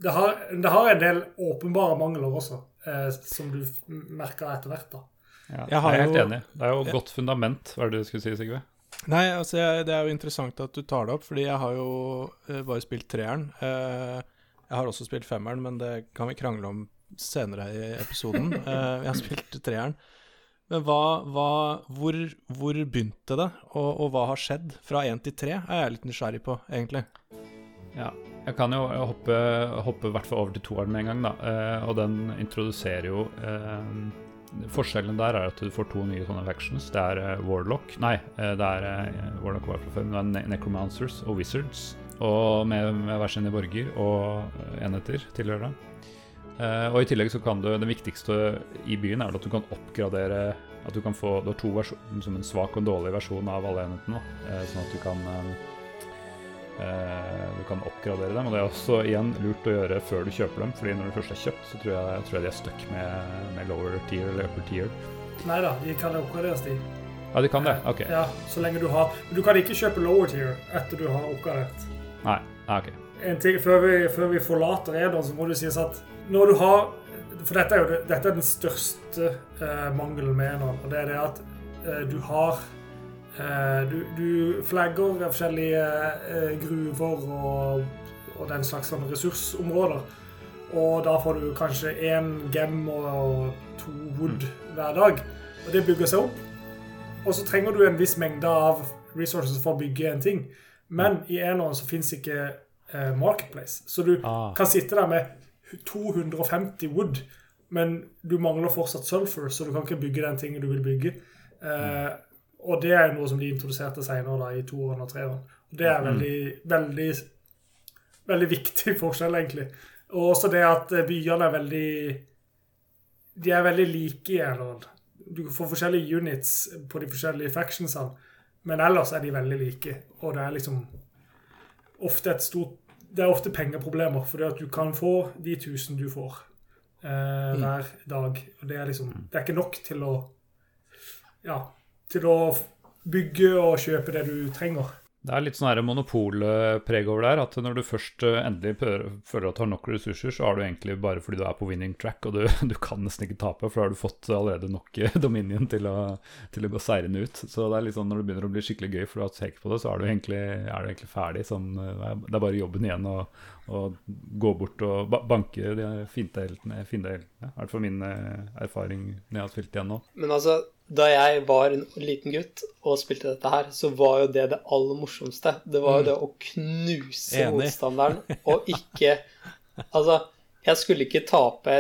det, har, det har en del åpenbare mangler også, eh, som du merker etter hvert. da. Ja, Jeg jeg, er helt jo- enig. Det er jo et godt fundament, hva er det du skulle si, Sigve? Nei, altså jeg, det er jo interessant at du tar det opp, fordi jeg har jo eh, bare spilt treeren. Eh, jeg har også spilt femmeren, men det kan vi krangle om senere i episoden. Eh, jeg har spilt treeren. Men hva, hva, hvor, hvor begynte det, og, og hva har skjedd? Fra én til tre er jeg litt nysgjerrig på, egentlig. Ja, jeg kan jo hoppe, hoppe over til toeren med en gang, da. Eh, og den introduserer jo eh, Forskjellen der er at du får to nye sånne factions. Det er uh, Warlock Nei, uh, det er uh, Warlock var fra før, men det er ne Necromancers og Wizards. Og med, med hver sine borger og enheter tilhører det. og i tillegg så kan du Det viktigste i byen er at du kan oppgradere At du kan få Du har to versjoner som en svak og dårlig versjon av alle enhetene. sånn at du kan Eh, du kan oppgradere dem, og det er også igjen lurt å gjøre før du kjøper dem. fordi når du først er kjøpt, så tror jeg, tror jeg de er stuck med, med, lower tier eller upper tier. Nei da, de kan oppgraderes, de. Ja, de kan det? Ok. Ja, så lenge du har Men du kan ikke kjøpe lower tier etter du har oppgradert. Nei, ok. En ting, før vi, før vi forlater Edon, så må du sies at når du har For dette er jo dette er den største eh, mangelen med Enon, og det er det at eh, du har Eh, du, du flagger forskjellige eh, gruver og, og den slags ressursområder. Og da får du kanskje én gem og to wood hver dag. Og det bygger seg opp. Og så trenger du en viss mengde av resources for å bygge en ting. Men i eneren så fins ikke eh, Marketplace. Så du ah. kan sitte der med 250 wood, men du mangler fortsatt sulfur, så du kan ikke bygge den tingen du vil bygge. Eh, og det er noe som de introduserte senere i toeren og treeren. Det er mm. veldig, veldig, veldig viktig forskjell, egentlig. Og også det at eh, byene er veldig De er veldig like i Erlend. Du får forskjellige units på de forskjellige factionsene, men ellers er de veldig like. Og det er liksom ofte et stort Det er ofte pengeproblemer, fordi at du kan få de tusen du får eh, mm. hver dag. Og det er liksom Det er ikke nok til å Ja til å bygge og kjøpe det du trenger. Det er litt sånn monopolpreg over der. At når du først eh, endelig føler at du har nok ressurser, så er du egentlig bare fordi du er på winning track, og du, du kan nesten ikke tape, for da har du fått allerede nok eh, dominion til å, til å gå seirende ut. Så det er litt sånn når det begynner å bli skikkelig gøy, for du har tenkt på det, så er du egentlig, er du egentlig ferdig. Sånn, det er bare jobben igjen å, å gå bort og banke de. Finte heltene. I hvert fall min erfaring når jeg har spilt igjen nå. Men altså da jeg var en liten gutt og spilte dette her, så var jo det det aller morsomste. Det var jo mm. det å knuse Enig. motstanderen og ikke Altså, jeg skulle ikke tape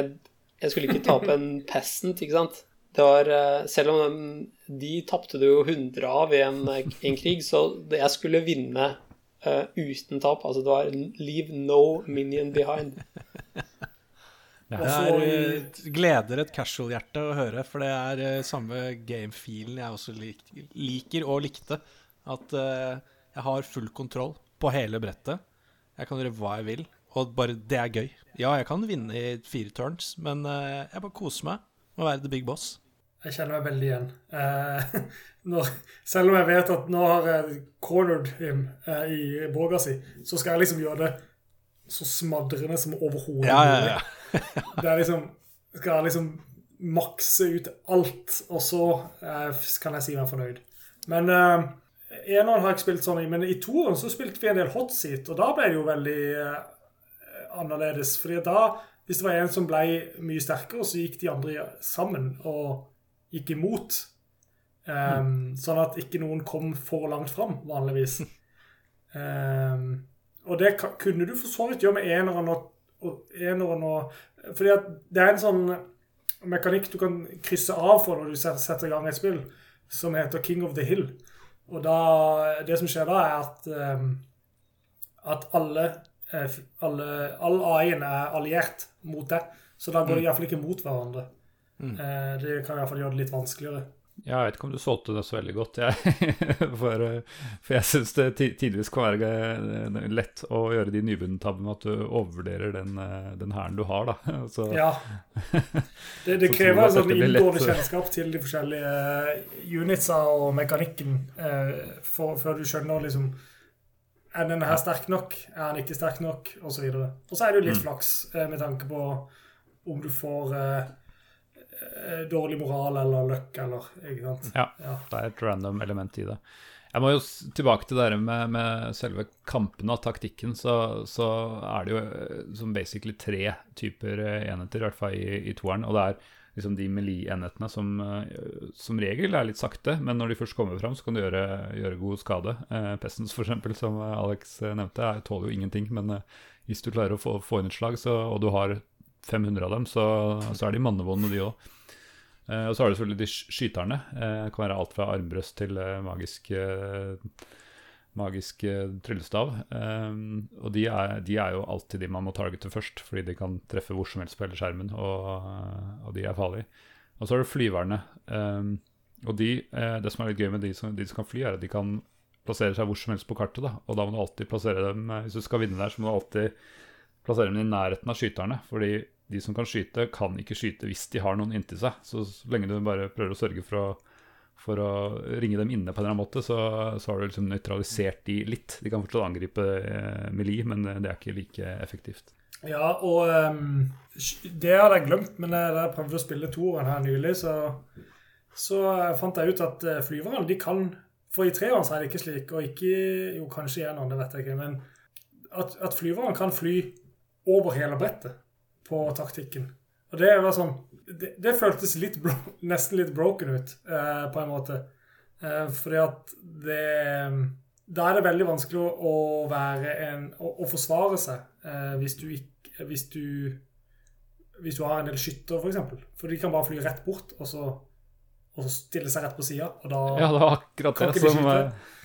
Jeg skulle ikke tape en peasant, ikke sant? Det var eh, Selv om de tapte det jo 100 av i en, en krig, så jeg skulle vinne uh, uten tap. Altså det var 'leave no minion behind'. Det er, eh, gleder et casual-hjerte å høre, for det er uh, samme game-feelen jeg også lik, liker og likte. At uh, jeg har full kontroll på hele brettet. Jeg kan gjøre hva jeg vil, og bare det er gøy. Ja, jeg kan vinne i fire turns, men uh, jeg bare koser meg med å være the big boss. Jeg kjenner meg veldig igjen. Når, selv om jeg vet at nå har jeg cornered him i båga si, så skal jeg liksom gjøre det så smadrende som overhodet ja, ja, ja. det er liksom Skal liksom makse ut alt, og så eh, kan jeg si meg fornøyd. Men eh, eneren har jeg spilt sånn i, men i toeren så spilte vi en del hot seat, og da ble det jo veldig eh, annerledes. fordi da, hvis det var en som ble mye sterkere, så gikk de andre sammen og gikk imot. Um, Sånn at ikke noen kom for langt fram, vanligvis. Um, og det kunne du for så vidt gjøre med eneren og og eneren og Fordi at det er en sånn mekanikk du kan krysse av for når du setter i gang et spill, som heter King of the Hill. Og da Det som skjer da, er at um, at alle, eh, alle all AI-en er alliert mot det. Så da går de mm. iallfall ikke mot hverandre. Mm. Uh, det kan iallfall gjøre det litt vanskeligere. Ja, jeg vet ikke om du solgte det så veldig godt, jeg. for, for, jeg syns det tidvis kan være eh, lett å gjøre de nybegynnertabbene med at du overvurderer den, eh, den hæren du har, da. Så, ja. Det, det krever sånn inngående kjennskap til de forskjellige eh, unitsa og mekanikken for, før du skjønner liksom Er denne her sterk nok? Er den ikke sterk nok? Og så videre. Og så er det jo litt mm. flaks med tanke på om du får dårlig moral eller løkk eller ikke sant? Ja, ja, det er et random element i det. Jeg må jo tilbake til det med, med selve kampene og taktikken. Så, så, er det jo eh, som basically tre typer eh, enheter, i hvert fall i, i toeren. Og det er liksom de melee-enhetene som som regel er litt sakte, men når de først kommer fram, så kan de gjøre, gjøre god skade. Eh, Pestens, f.eks., som Alex nevnte, tåler jo ingenting. Men eh, hvis du klarer å få, få inn et slag, så, og du har 500 av dem, så, så er de mannevonde, de òg. Eh, og så har du selvfølgelig de skyterne. Eh, det kan være alt fra armbrøst til eh, magisk eh, magisk eh, tryllestav. Og de er, de er jo alltid de man må targete først, fordi de kan treffe hvor som helst på hele skjermen, og, og de er farlige. Og så har du flyverne. Og de, det som er litt gøy med de som, de som kan fly, er at de kan plassere seg hvor som helst på kartet. Da. Og da må du alltid plassere dem Hvis du skal vinne der, så må du alltid plassere dem i nærheten av skyterne. Fordi de som kan skyte, kan ikke skyte hvis de har noen inntil seg. Så, så lenge du bare prøver å sørge for å for å ringe dem inne på en eller annen måte, så, har du liksom nøytralisert de litt. De kan fortsatt angripe eh, li, men det er ikke like effektivt. Ja, og um, det hadde jeg glemt, men da jeg prøvde å spille toeren her nylig, så, så fant jeg ut at eh, flyverne, de kan For i treeren så er det ikke slik, og ikke Jo, kanskje i eneren, det vet jeg ikke, men at, at flyverne kan fly over hele brettet på taktikken. Og det var sånn Det, det føltes litt bro, nesten litt broken ut, eh, på en måte. Eh, fordi at det Da er det veldig vanskelig å, være en Å, å forsvare seg eh, hvis du ikke Hvis du hvis du har en del skytter, f.eks. For, eksempel. for de kan bare fly rett bort, og så, og så stille seg rett på sida, og da Ja, det var akkurat det som skyte?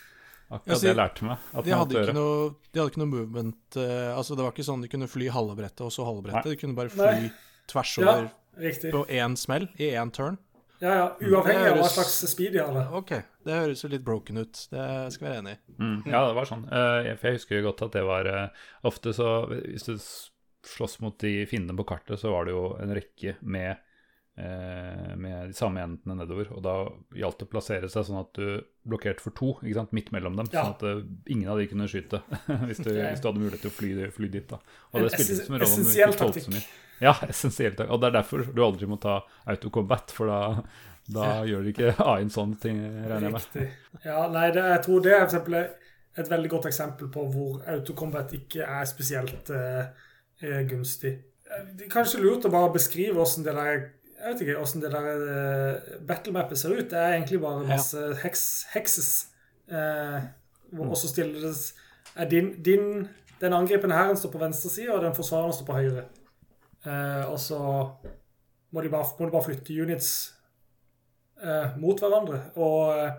Akkurat altså, det jeg lærte meg. At De man hadde, ikke noe, de hadde ikke noe movement uh, Altså Det var ikke sånn de kunne fly halve brettet og så halve brettet. De kunne bare Nei. fly tvers over ja, på én smell i én turn. Ja, ja, Uavhengig av hva slags speed de hadde. OK, det høres jo litt broken ut. Det skal jeg være enig i. Mm, ja, det var sånn. Uh, for jeg husker jo godt at det var uh, Ofte så Hvis du slåss mot de fiendene på kartet, så var det jo en rekke med med de samme enhetene nedover. Og da gjaldt det å plassere seg sånn at du blokkerte for to ikke sant, midt mellom dem. Ja. Sånn at eh, ingen av de kunne skyte hvis du, hvis du hadde mulighet til å fly, fly dit. da Og det spilte som en rolle essensiell taktikk. Ja, essensiell taktikk. Og det er derfor du aldri må ta autocombat, for da, da gjør du ikke AI-en sånne ting, regner jeg med. Ja, nei, det, jeg tror det er eksempel et veldig godt eksempel på hvor autocombat ikke er spesielt eh, eh, gunstig. Eh, Det er kanskje lurt å bare beskrive hvordan det der jeg vet ikke hvordan det der uh, battlemappet ser ut. Det er egentlig bare masse heks, hekses. Uh, hvor- mm. også stilles er din, din Den angripende hæren står på venstre side, og den forsvarende står på høyre. Uh, og så må, de bare, må de bare flytte units eh, mot hverandre. Og eh,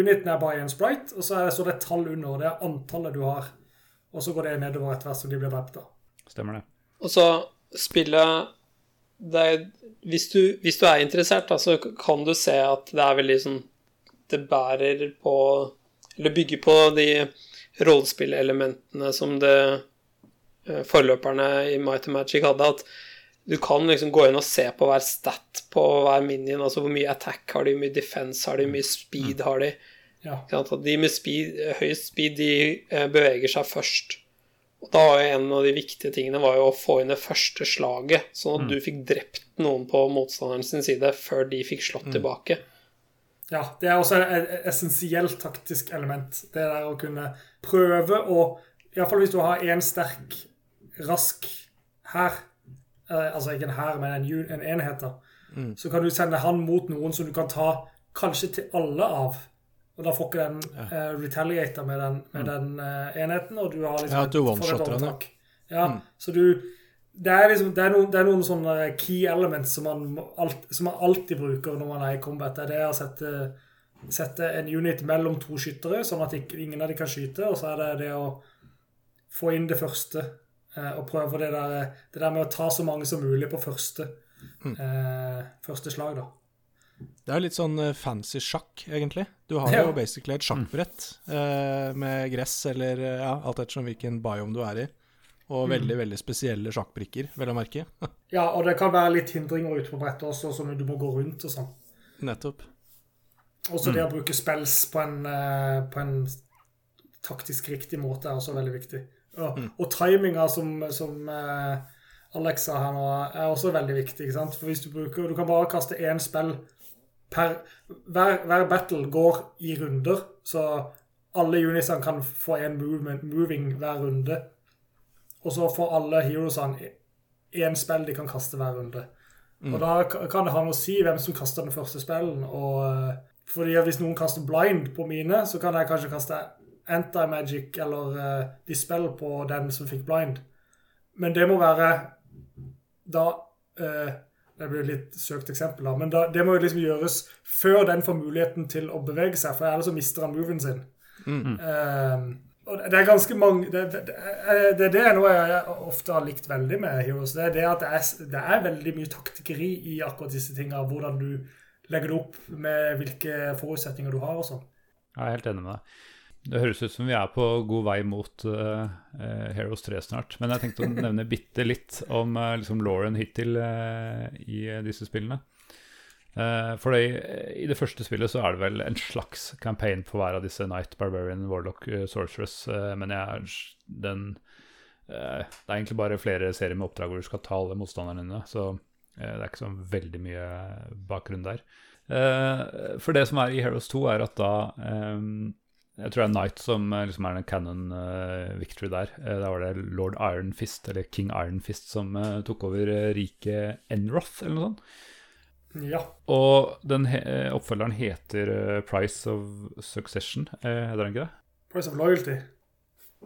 uniten er bare én sprite, og så er det, så det et tall under, det er antallet du har. Og så går det nedover etter hvert som de blir drept. da. Stemmer det. Og så spillet det er, hvis, du, hvis du er interessert, da, så kan du se at det er veldig sånn Det bærer på Eller bygger på de rollespillelementene som det eh, forløperne i Mighty Magic hadde. At du kan liksom gå inn og se på hver stat på hver minion. Altså hvor mye attack har de, hvor mye defense har de, hvor mye speed har de. Ja. De med speed, høyest speed, de eh, beveger seg først. Og da var jo en av de viktige tingene var jo å få inn det første slaget, sånn at du fikk drept noen på motstanderen sin side før de fikk slått tilbake. Ja, det er også et essensielt taktisk element. Det der å kunne prøve å Iallfall hvis du har én sterk, rask hær, eh, altså ikke en hær, men en, en enhet, da, så kan du sende han mot noen som du kan ta kanskje til alle av. Og da får ikke den uh, retaliater med den, med den uh, enheten, og du har liksom Ja, at du one-shotter den, ja. Ja, så du det er, liksom, det, er noen, det er noen sånne key elements som man, alt, som man alltid bruker når man er i combat. Det er det å sette, sette en unit mellom to skyttere, sånn at ikke, ingen av dem kan skyte. Og så er det det å få inn det første eh, og prøve det der, det der med å ta så mange som mulig på første, eh, første slag, da. Det er litt sånn eh, fancy sjakk, egentlig. Du har Ja. jo basically et sjakkbrett eh, med gress eller eh, ja, alt ettersom hvilken biome du er i. Og veldig, veldig spesielle sjakkbrikker, vel å merke. Ja, og det kan være litt hindringer ute på brettet også, at du må gå rundt og sånn. Nettopp. Også det å bruke spels på en, eh, på en taktisk riktig måte er også veldig viktig. Og, og timinga som, som Alex sa her nå, er også veldig viktig. ikke sant? For hvis Du bruker, du kan bare kaste én spill per hver, hver battle går i runder, så alle unisene kan få movement, moving hver runde. Og så får alle heroesene én spill de kan kaste hver runde. Og da kan det ha noe å si hvem som kaster den første spillen. Og, eh, fordi Hvis noen kaster blind på mine, så kan jeg kanskje kaste anti-magic eller uh, dispel på den som fikk blind. Men det må være da eh, Det blir litt søkt eksempel, da. Men da, det må jo liksom gjøres før den får muligheten til å bevege seg, for ellers så mister han moven sin. Mm. Um, og det er ganske mange Det, det, det, det, det er noe jeg ofte har likt veldig med Heroes. Det er det at det er, det er veldig mye taktikkeri i akkurat disse tingene. Hvordan du legger det opp med hvilke forutsetninger du har og sånn. Jeg er helt enig med deg. Det høres ut som vi er på god vei mot uh, Heroes 3 snart. Men jeg tenkte å nevne bitte litt om uh, liksom Lauren hittil uh, i disse spillene. for i det første spillet så er det vel en slags campaign på hver av disse Night, Barbarian, Warlock, Sorceress. men jeg, den, det er egentlig bare flere serier med oppdrag hvor du skal ta alle motstanderne dine. Så det er ikke så veldig mye bakgrunn der. for det som er i Heroes 2, er at da um, jeg tror det er Knight som liksom er den canon uh, victory der. Uh, da var det lord Iron Fist, eller King Iron Fist, som uh, tok over riket Enroth, eller noe sånt. Ja. Og den he oppfølgeren heter Price of Succession, heter den ikke det? Price of Loyalty.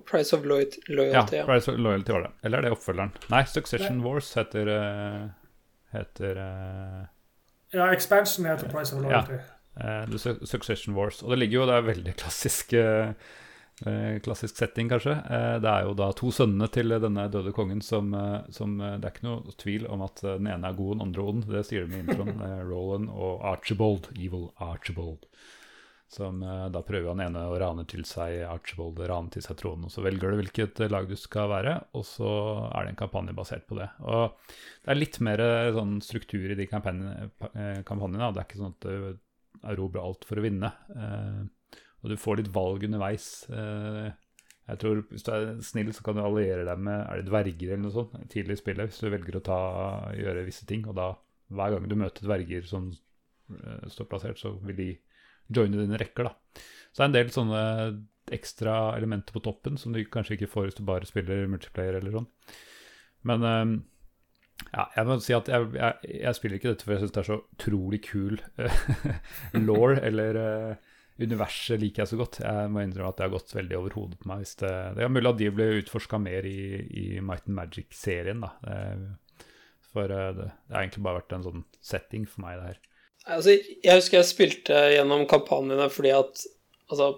Price of Loyalty, loyalty ja. Price of Loyalty var det. Eller er det oppfølgeren? Nei, Succession Nei. Wars heter Heter Ja, Expansion heter Price of Loyalty. Ja. Uh, The Succession Wars. Og det ligger jo, det er veldig klassisk, uh, klassisk setting, kanskje. Uh, det er jo da to sønnene til denne døde kongen som, som, Det er ikke noe tvil om at den ene er god den andre ond. Det sier de med introen. Roland og Archibald. Evil Archibald. Som da prøver han ene å rane til seg Archibald, rane til seg tronen. Og så velger du hvilket lag du skal være, og så er det en kampanje basert på det. Og det er litt mer sånn struktur i de kampanjene. kampanjene det er ikke sånn at erobre alt for å vinne. Eh, og du får litt valg underveis. Eh, jeg tror Hvis du er snill, så kan du alliere deg med er det dverger eller noe sånt tidlig i spillet. Hvis du velger å ta, gjøre visse ting. Og da, hver gang du møter dverger som uh, står plassert, så vil de joine dine rekker. da. Så det er en del sånne ekstra elementer på toppen som du kanskje ikke får hvis du bare spiller multiplayer eller sånn. Men ja, jeg må si at jeg, jeg, jeg spiller ikke dette for jeg syns det er så utrolig kul law, eller uh, universet liker jeg så godt. Jeg må innrømme at det har gått veldig over hodet på meg. Det, det, er mulig at de ble utforska mer i, i Might and Magic-serien. da. For uh, det, det, har egentlig bare vært en sånn setting for meg, det her. Altså, jeg husker jeg spilte gjennom kampanjene fordi at altså,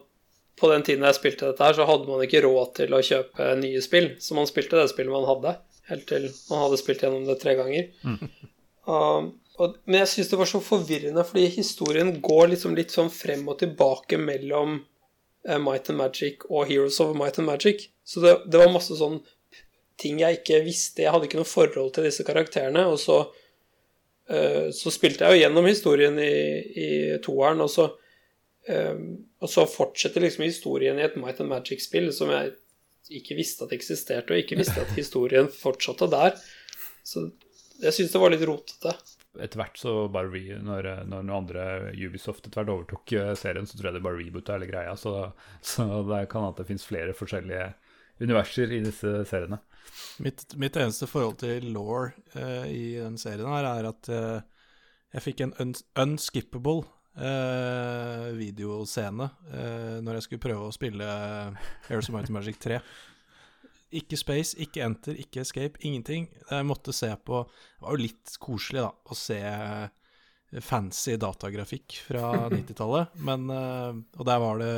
på den tiden jeg spilte dette her, så hadde man ikke råd til å kjøpe nye spill, så man spilte det spillet man hadde helt til man hadde spilt gjennom det tre ganger. Mm. Um, og, men jeg syns det var så forvirrende, fordi historien går liksom litt sånn frem og tilbake mellom uh, Might and Magic og Heroes of Might and Magic. Så det, det, var masse sånn ting jeg ikke visste. Jeg hadde ikke noe forhold til disse karakterene. Og så, uh, så spilte jeg jo gjennom historien i, i toeren, og så, um, og så fortsetter liksom historien i et Might and Magic-spill som jeg ikke visste at det eksisterte, og ikke visste at historien fortsatte der. Så jeg syns det var litt rotete. Etter hvert så bare re, når, når noen andre Ubisoft etter hvert overtok eh, serien, så tror jeg det bare reboota hele greia. Så, så det kan at det fins flere forskjellige universer i disse seriene. Mitt, mitt eneste forhold til law uh, i den serien her er at uh, jeg fikk en un unskippable eh, videoscene eh, når jeg skulle prøve å spille Airs of Mighty Magic 3. Ikke Space, ikke Enter, ikke Escape, ingenting. Jeg måtte se på Det var jo litt koselig, da, å se fancy datagrafikk fra 90-tallet, men eh, Og der var det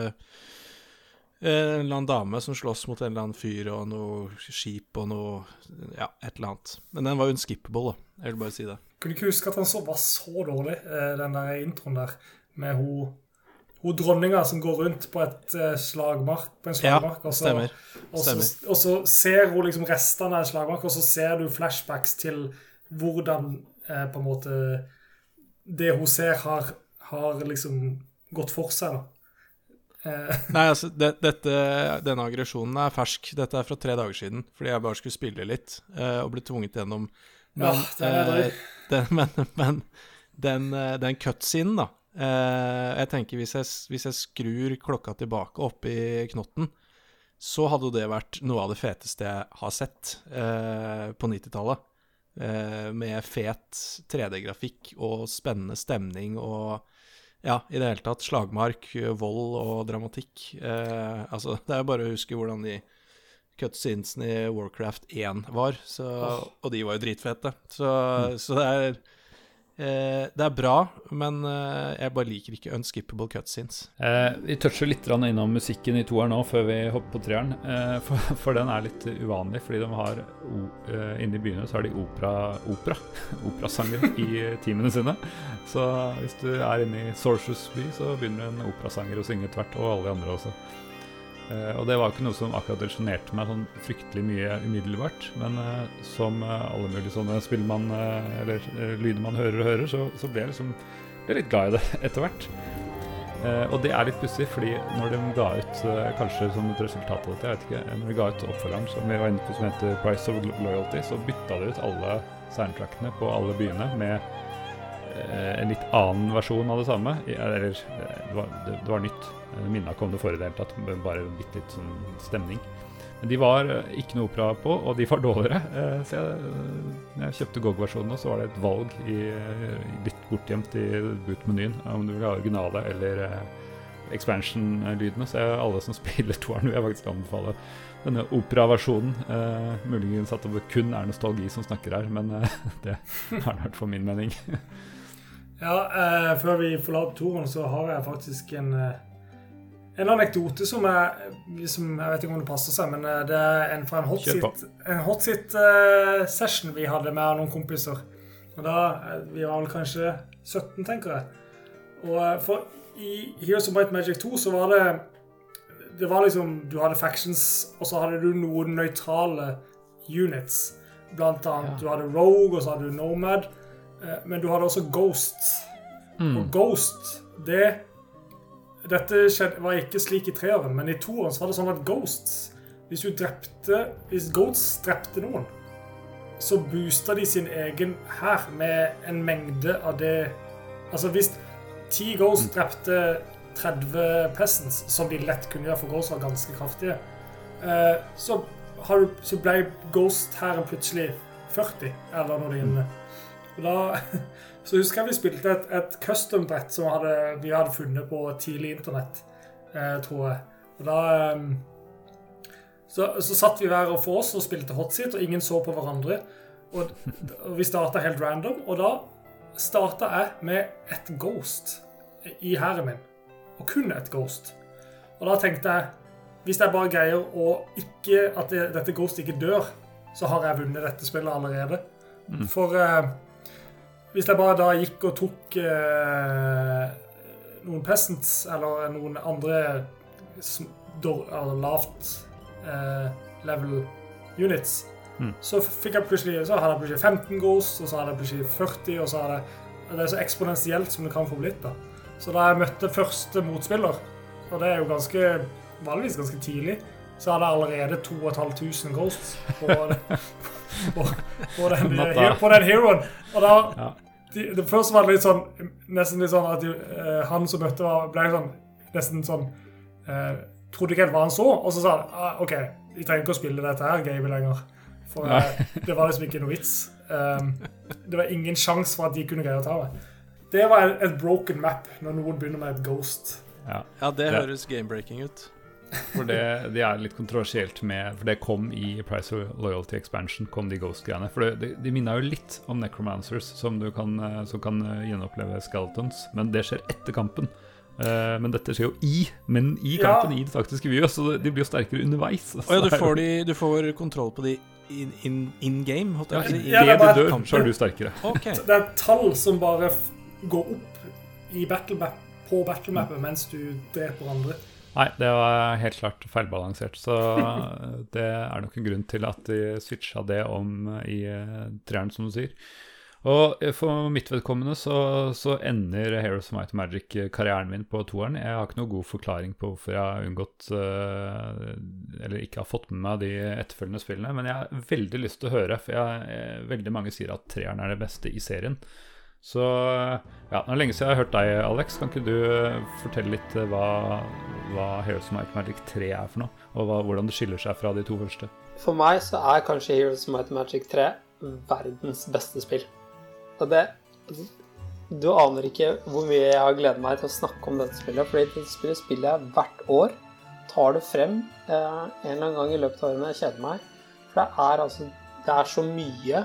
en eller annen dame som slåss mot en eller annen fyr og noe skip og noe Ja, et eller annet. Men den var unskippable, da. Jeg vil bare si det. Kunne ikke huske at han så, var så dårlig, eh, den der introen der, med hun, hun dronninga som går rundt på et eh, slagmark, på en slagmark. Ja, stemmer. Og så, og så ser hun liksom restene av en slagmark, og så ser du flashbacks til hvordan eh, på en måte det hun ser, har, har liksom gått for seg. da. Nei, altså, det, dette, denne aggresjonen er fersk. Dette er fra tre dager siden, fordi jeg bare skulle spille litt uh, og ble tvunget gjennom men, ja, er. Eh, den, men, men den, eh, den cutscenen, da Uh, Jeg tenker hvis jeg, hvis jeg, skrur klokka tilbake opp i knotten, så hadde jo det vært noe av det feteste jeg har sett eh, på 90-tallet. Eh, med fet 3D-grafikk og spennende stemning og ja, i det hele tatt slagmark, vold og dramatikk. Eh, altså, det er bare å huske hvordan de cutscenesene i Warcraft 1 var, så, oh. og de var jo dritfete. Så, mm. så, det er Eh, det er bra, men eh, jeg bare liker ikke unskippable cutscenes. Eh, vi toucher litt innom musikken i toeren nå, før vi hopper på treeren. Eh, for, for den er litt uvanlig, fordi de har eh, inne i byene så har de opera, opera, operasangere i teamene sine. Så hvis du er inne i Sorcerers by, så begynner en operasanger å synge tvert, og alle de andre også. Eh, og det var ikke noe som akkurat resjonerte meg sånn fryktelig mye umiddelbart. Men eh, som eh, alle mulige sånne spill man Eller lyder man hører og hører, så, så ble jeg liksom ble litt glad i det etter hvert. Og det er litt pussig, fordi når de ga ut, kanskje som et resultat av dette, jeg vet ikke, når de ga ut oppfølgeren som vi var inne på som heter Price of Loyalty, så bytta de ut alle soundtrackene på alle byene med en litt annen versjon av det samme. Eller eh, det var, det, det var nytt. Jeg minna ikke det forrige i det hele tatt, bare bitte litt sånn stemning. Men de var eh, ikke noe opera på, og de var dårligere. Eh, Så jeg, jeg kjøpte GOG-versjonen, så var det et valg i, eh, litt bortgjemt i boot-menyen om du vil ha originale eller eh, expansion-lydene. Så jeg, alle som spiller toeren, vil jeg faktisk anbefale denne operaversjonen. Eh, muligens at det kun er nostalgi som snakker her, men eh, det er hvert fall min mening. Ja, eh, før vi forlater toren, så har jeg faktisk en eh, en anekdote som er liksom, Jeg vet ikke om det passer seg, men eh, det er en fra en hot Kjør på. seat, en hot eh, session vi hadde med noen kompiser. Og da, eh, Vi var vel kanskje 17, tenker jeg. Og eh, for i Heroes of Might Magic 2 så var det Det var liksom Du hadde factions, og så hadde du noen nøytrale units. Blant annet Ja. du hadde Rogue, og så hadde du Nomad. Eh, Men du hadde også Ghost. Og Ghost, det Dette skjedde, var ikke slik i treeren, men i toeren så var det sånn at Ghosts Hvis du drepte Hvis Ghosts drepte noen, så boosta de sin egen hær med en mengde av det Altså hvis ti Ghosts drepte 30 Peasants, som de lett kunne gjøre, for Ghosts var ganske kraftige, eh, så, har så ble Ghost-hæren plutselig 40, eller noe lignende. Da så husker jeg vi spilte et, et custom-brett som hadde, vi hadde funnet på tidlig internett, eh, tror jeg. Og da eh, så, så satt vi hver for oss og spilte hotseat, og ingen så på hverandre. Og, og vi starta helt random, og da starta jeg med et ghost i hæren min. Og kun et ghost. Og da tenkte jeg hvis jeg bare greier å ikke At det, dette ghost ikke dør, så har jeg vunnet dette spillet allerede. For eh, hvis jeg bare da gikk og tok eh, noen peasants, eller noen andre lavt eh, level units, så fikk jeg plutselig Så hadde jeg plutselig 15 ghosts, og så hadde jeg plutselig 40, og så hadde jeg Det er så eksponentielt som det kan få blitt, da. Så da jeg møtte første motspiller, og det er jo ganske vanligvis ganske tidlig, så hadde jeg allerede 2500 ghosts på, på, på, den, på den heroen. Og da Ja. de, det første var det litt sånn Nesten litt sånn at de, eh, han som møtte, var, ble sånn nesten sånn eh, Trodde ikke helt hva han så, og så sa han ah, OK, vi trenger ikke å spille dette her gamet lenger. For eh, det var liksom ikke noe vits. Um, det var ingen sjanse for at de kunne greie å ta meg. Det var et, broken map når noen begynner med et ghost. Ja. Ja, det høres game-breaking ut. For det, det er litt kontroversielt med For det kom i Price of Loyalty Expansion, kom de Ghost-greiene. For det, de, de minner jo litt om Necromancers, som, du kan, eh, som kan eh, gjenoppleve Skeletons. Men det skjer etter kampen. Uh, men dette skjer jo i Men i Ja. kampen, i det taktiske viet, så de blir jo sterkere underveis. Å ja, du får, de, du får kontroll på de in, in, in game, holdt Ja, si. Ja, det er du dør, så er du sterkere. Okay. Det er tall som bare går opp i battle map, på battlemappet mens du dreper andre. Nei, det var helt klart feilbalansert. Så det er nok en grunn til at de switcha det om i eh, treeren, som du sier. Og eh, for mitt vedkommende så, så ender Heroes of Might and Magic-karrieren min på toeren. Jeg har ikke noe god forklaring på hvorfor jeg har unngått eh, Eller ikke har fått med meg de etterfølgende spillene, men jeg har veldig lyst til å høre, for jeg, eh, veldig mange sier at treeren er det beste i serien. Så ja, det er lenge siden jeg har hørt deg, Alex. Kan ikke du eh, fortelle litt eh, hva, hva Heroes of Might Magic 3 er for noe? Og hva, hvordan det skiller seg fra de to første? For meg så er kanskje Heroes of Might Magic 3 verdens beste spill. Og det Du aner ikke hvor mye jeg har gledet meg til å snakke om dette spillet, fordi dette spillet spiller jeg hvert år. Tar det frem eh, en eller annen gang i løpet av året når jeg kjeder meg. For det er altså Det er så mye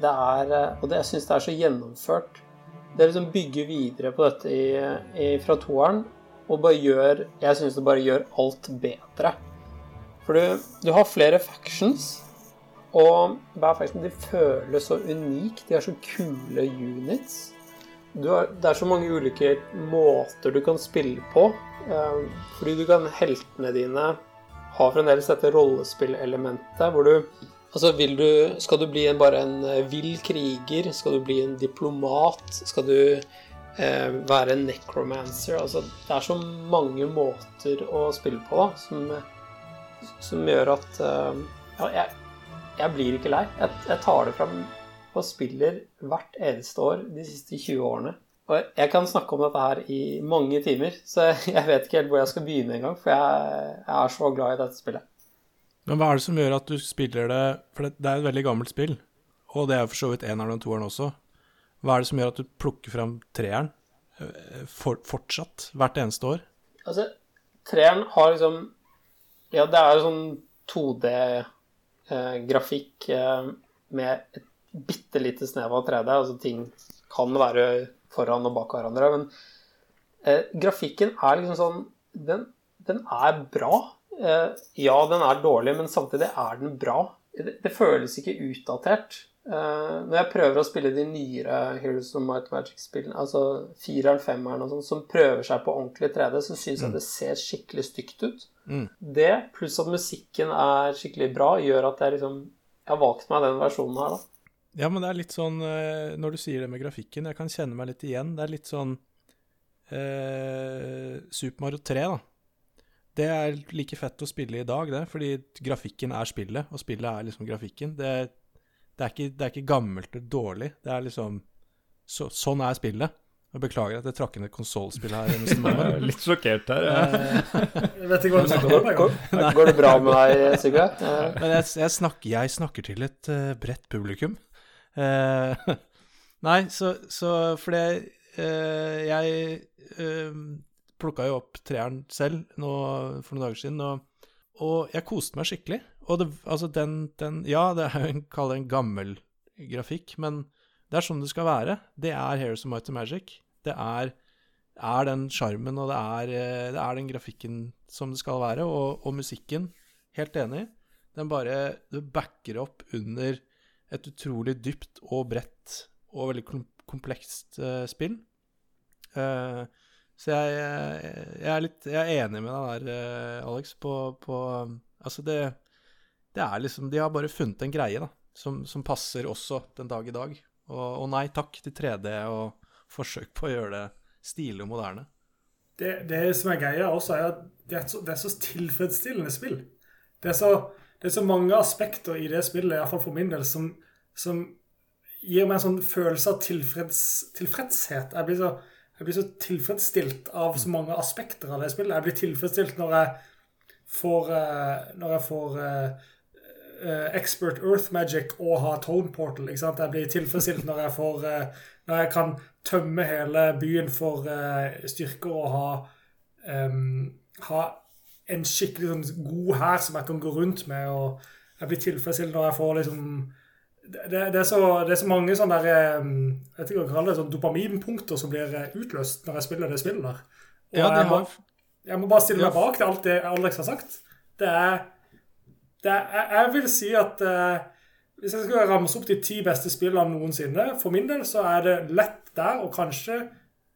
det er Og det, jeg syns det er så gjennomført. Det liksom bygger videre på dette i, i, fra toeren, og bare gjør Jeg syns det bare gjør alt bedre. For du, du har flere factions, og hver faction de føles så unik. De er så kule units. Har, det er så mange ulike måter du kan spille på. Eh, fordi du kan Heltene dine har fremdeles dette rollespillelementet hvor du Altså, du Skal du bli en, bare en eh, vill kriger? Skal du bli en diplomat? Skal du eh, være en necromancer? Altså, det er så mange måter å spille på da, som, som gjør at eh, Ja, jeg, jeg, blir ikke lei. Jeg, jeg tar det fram og spiller hvert eneste år de siste 20 årene. Og jeg kan snakke om dette her i mange timer, så jeg vet ikke helt hvor jeg skal begynne engang, for jeg, jeg er så glad i dette spillet. Men hva er det som gjør at du spiller det For det, er et veldig gammelt spill, og det er for så vidt eneren og toeren også. Hva er det som gjør at du plukker fram treeren eh, for, fortsatt, hvert eneste år? Altså, treeren har liksom Ja, det er sånn 2D-grafikk eh, eh, med et bitte lite snev av 3D. Altså ting kan være foran og bak hverandre. Men eh, grafikken er liksom sånn den, den er bra. Eh, ja, den er dårlig, men samtidig er den bra. Det, det føles ikke utdatert. Eh, når jeg prøver å spille de nyere Heroes of Might Magic-spillene, altså fireren, femmeren og sånn, som prøver seg på ordentlig 3D, så syns jeg mm. det ser skikkelig stygt ut. Mm. Det, pluss at musikken er skikkelig bra, gjør at jeg liksom Jeg har valgt meg den versjonen her, da. Ja, men det er litt sånn eh, Når du sier det med grafikken, jeg kan kjenne meg litt igjen. Det er litt sånn eh, Super Mario 3, da. Det er like fett å spille i dag, det, fordi grafikken er spillet, og spillet er liksom grafikken. Det, det, er, ikke, det er, ikke, gammelt eller dårlig. Det er liksom så, Sånn er spillet. Jeg beklager at jeg trakk inn et konsollspill her. jeg er litt sjokkert her. jeg vet ikke hva du snakker om. Går, går det bra med deg, Sigve? Men jeg, jeg, snakker, jeg, snakker, til et uh, bredt publikum. Uh, nei, så, så fordi uh, jeg plukka jo opp treeren selv nå, for noen dager siden, og, og jeg koste meg skikkelig. Og det, altså den, den, Ja, det er jo en, kall det en gammel grafikk, men det er sånn det skal være. Det er Heroes of Might and Magic. Det er, er den sjarmen, og det er, eh, det er, den grafikken som det skal være. Og, og musikken, helt enig, den bare Du backer opp under et utrolig dypt og bredt og veldig komplekst uh, spill. Uh, så jeg, jeg, er litt Jeg er enig med deg der, eh, Alex, på, på Altså, det, det, er liksom De har bare funnet en greie, da, som, som passer også den dag i dag. Og, og, nei takk til 3D og forsøk på å gjøre det stilig og moderne. Det, det som er greia også, er at det er, så, det er så tilfredsstillende spill. Det er så, det er så mange aspekter i det spillet, iallfall for min del, som, som gir meg en sånn følelse av tilfreds, tilfredshet. Jeg blir så jeg blir så tilfredsstilt av så mange aspekter av det spillet. Jeg blir tilfredsstilt når jeg får, uh, når jeg får uh, uh, Expert Earth Magic og ha Tone Portal. ikke sant? Jeg blir tilfredsstilt når jeg får Når jeg kan tømme hele byen for styrker og ha, um, ha en skikkelig sånn, god hær som jeg kan gå rundt med. og jeg blir tilfredsstilt når jeg får liksom det, det, er så, det, er så, mange sånne der, eh, jeg vet ikke hva det, sånn dopaminpunkter som blir eh, utløst når jeg spiller det spillet der. Og ja, jeg, må, jeg, må, bare stille meg bak det alt det Alex har sagt. Det er, det er Jeg vil si at uh, hvis jeg skal ramse opp de ti beste spillene noensinne, for min del så er det lett der, og kanskje,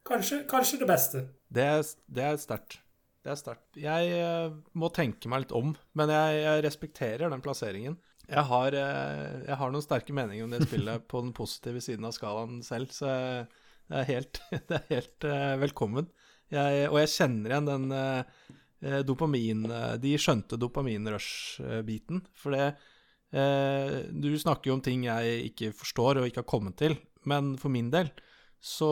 kanskje, kanskje det beste. Det er, det er sterkt. Det er sterkt. Jeg uh, må tenke meg litt om, men jeg, jeg respekterer den plasseringen. Jeg har, eh, jeg har, noen sterke meninger om det spillet på den positive siden av skalaen selv, så det er helt, det er helt uh, velkommen. Jeg, og jeg kjenner igjen den uh, dopamin De skjønte dopaminrush-biten. For det eh, Du snakker jo om ting jeg ikke forstår og ikke har kommet til, men for min del så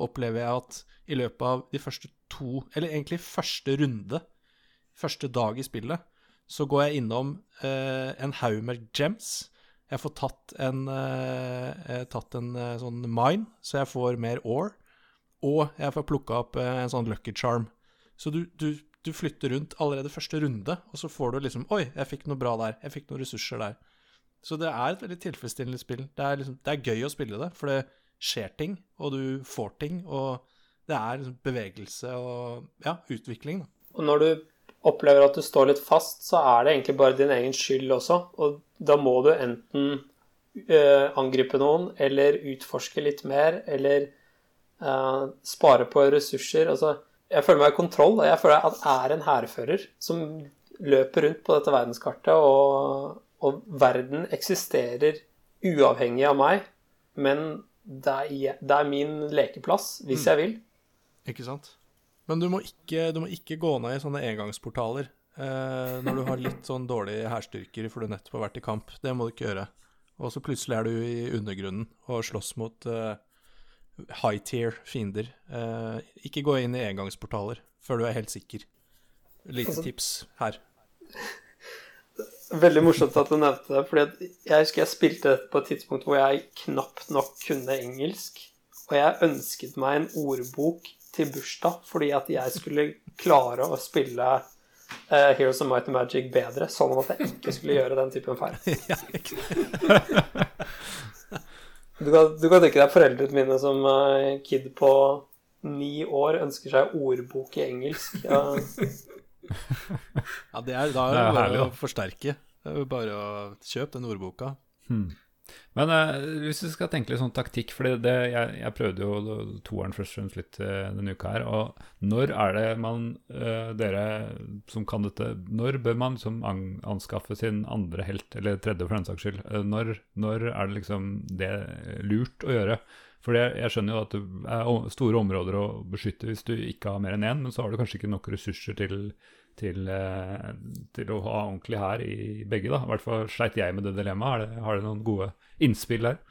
opplever jeg at i løpet av de første to Eller egentlig første runde, første dag i spillet, så går jeg innom eh, en haug med gems. Jeg får tatt en, eh, tatt en eh, sånn mine, så jeg får mer ore. Og jeg får plukka opp eh, en sånn lucky charm. Så du, du, du, flytter rundt allerede første runde, og så får du liksom Oi, jeg fikk noe bra der. Jeg fikk noen ressurser der. Så det er et veldig tilfredsstillende spill. Det er, liksom, det er gøy å spille det, for det skjer ting, og du får ting, og det er liksom bevegelse og ja, utvikling. Da. Og når du opplever at du står litt fast, så er det egentlig bare din egen skyld også. Og da må du enten uh, angripe noen, eller utforske litt mer, eller uh, spare på ressurser. Altså, jeg føler meg i kontroll, og jeg føler at jeg er en hærfører som løper rundt på dette verdenskartet, og, og verden eksisterer uavhengig av meg, men det er, det er min lekeplass, hvis mm. jeg vil. Ikke sant? Men du må ikke, du må ikke gå ned i sånne engangsportaler eh, når du har litt sånn dårlige hærstyrker fordi du nettopp har vært i kamp. Det må du ikke gjøre. Og så plutselig er du i undergrunnen og slåss mot eh, high tier fiender. Eh, ikke gå inn i engangsportaler før du er helt sikker. Lite altså, tips her. Veldig morsomt at du nevnte det. fordi Jeg husker jeg spilte dette på et tidspunkt hvor jeg knapt nok kunne engelsk. Og jeg ønsket meg en ordbok til bursdag fordi at jeg skulle klare å spille uh, Heroes of Might and Magic bedre, sånn at jeg ikke skulle gjøre den typen feil. Du kan, du kan tenke deg foreldrene mine som uh, kid på ni år ønsker seg ordbok i engelsk. Ja, ja det er, da er det bare å forsterke. Det er bare å kjøpe den ordboka. Hmm. Men uh, hvis vi skal tenke litt sånn taktikk, for jeg, jeg, prøvde jo toeren først og litt uh, denne uka her. Og når er det man, uh, dere som kan dette, når bør man liksom anskaffe sin andre helt, eller tredje for den saks skyld? Når, når, er det liksom det lurt å gjøre? For jeg, jeg skjønner jo at det er store områder å beskytte hvis du ikke har mer enn én, men så har du kanskje ikke nok ressurser til til, eh, til, å ha ordentlig her i begge. da. I hvert fall sleit jeg med det dilemmaet. Har du noen gode innspill der?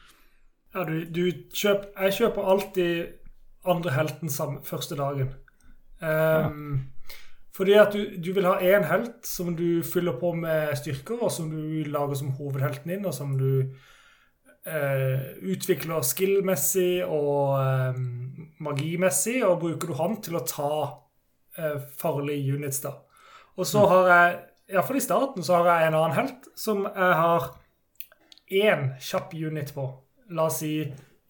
Ja, du, du kjøp, Jeg kjøper alltid andre helten samme, første dagen. Um, ja. Fordi at du, du, vil ha én helt som du fyller på med styrker, og som du lager som hovedhelten din, og som du uh, utvikler skill-messig og um, magimessig, og bruker du han til å ta uh, farlige units, da. Og så har jeg, iallfall i starten, så har jeg en annen helt som jeg har én kjapp unit på. La oss si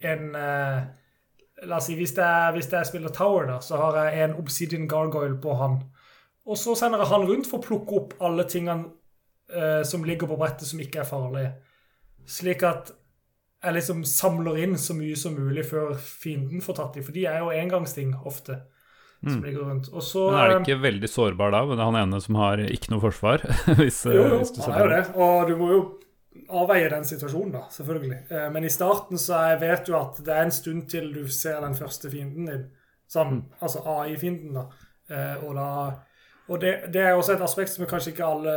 en eh, La oss si hvis jeg, hvis jeg spiller Tower, da, så har jeg en Obsidian Gargoyle på han. Og så sender jeg han rundt for å plukke opp alle tingene eh, som ligger på brettet som ikke er farlige. Slik at jeg liksom samler inn så mye som mulig før fienden får tatt dem. For de er jo engangsting ofte som mm. ligger rundt. Og så, men er det ikke veldig sårbar da, men det er han ene som har ikke noe forsvar? hvis, jo, jo, hvis han er jo det. Og du må jo avveie den situasjonen, da, selvfølgelig. Eh, men i starten så jeg vet du at det er en stund til du ser den første fienden din. Sånn, mm. Altså AI-fienden, da. Eh, og, da, og det, det, er også et aspekt som kanskje ikke alle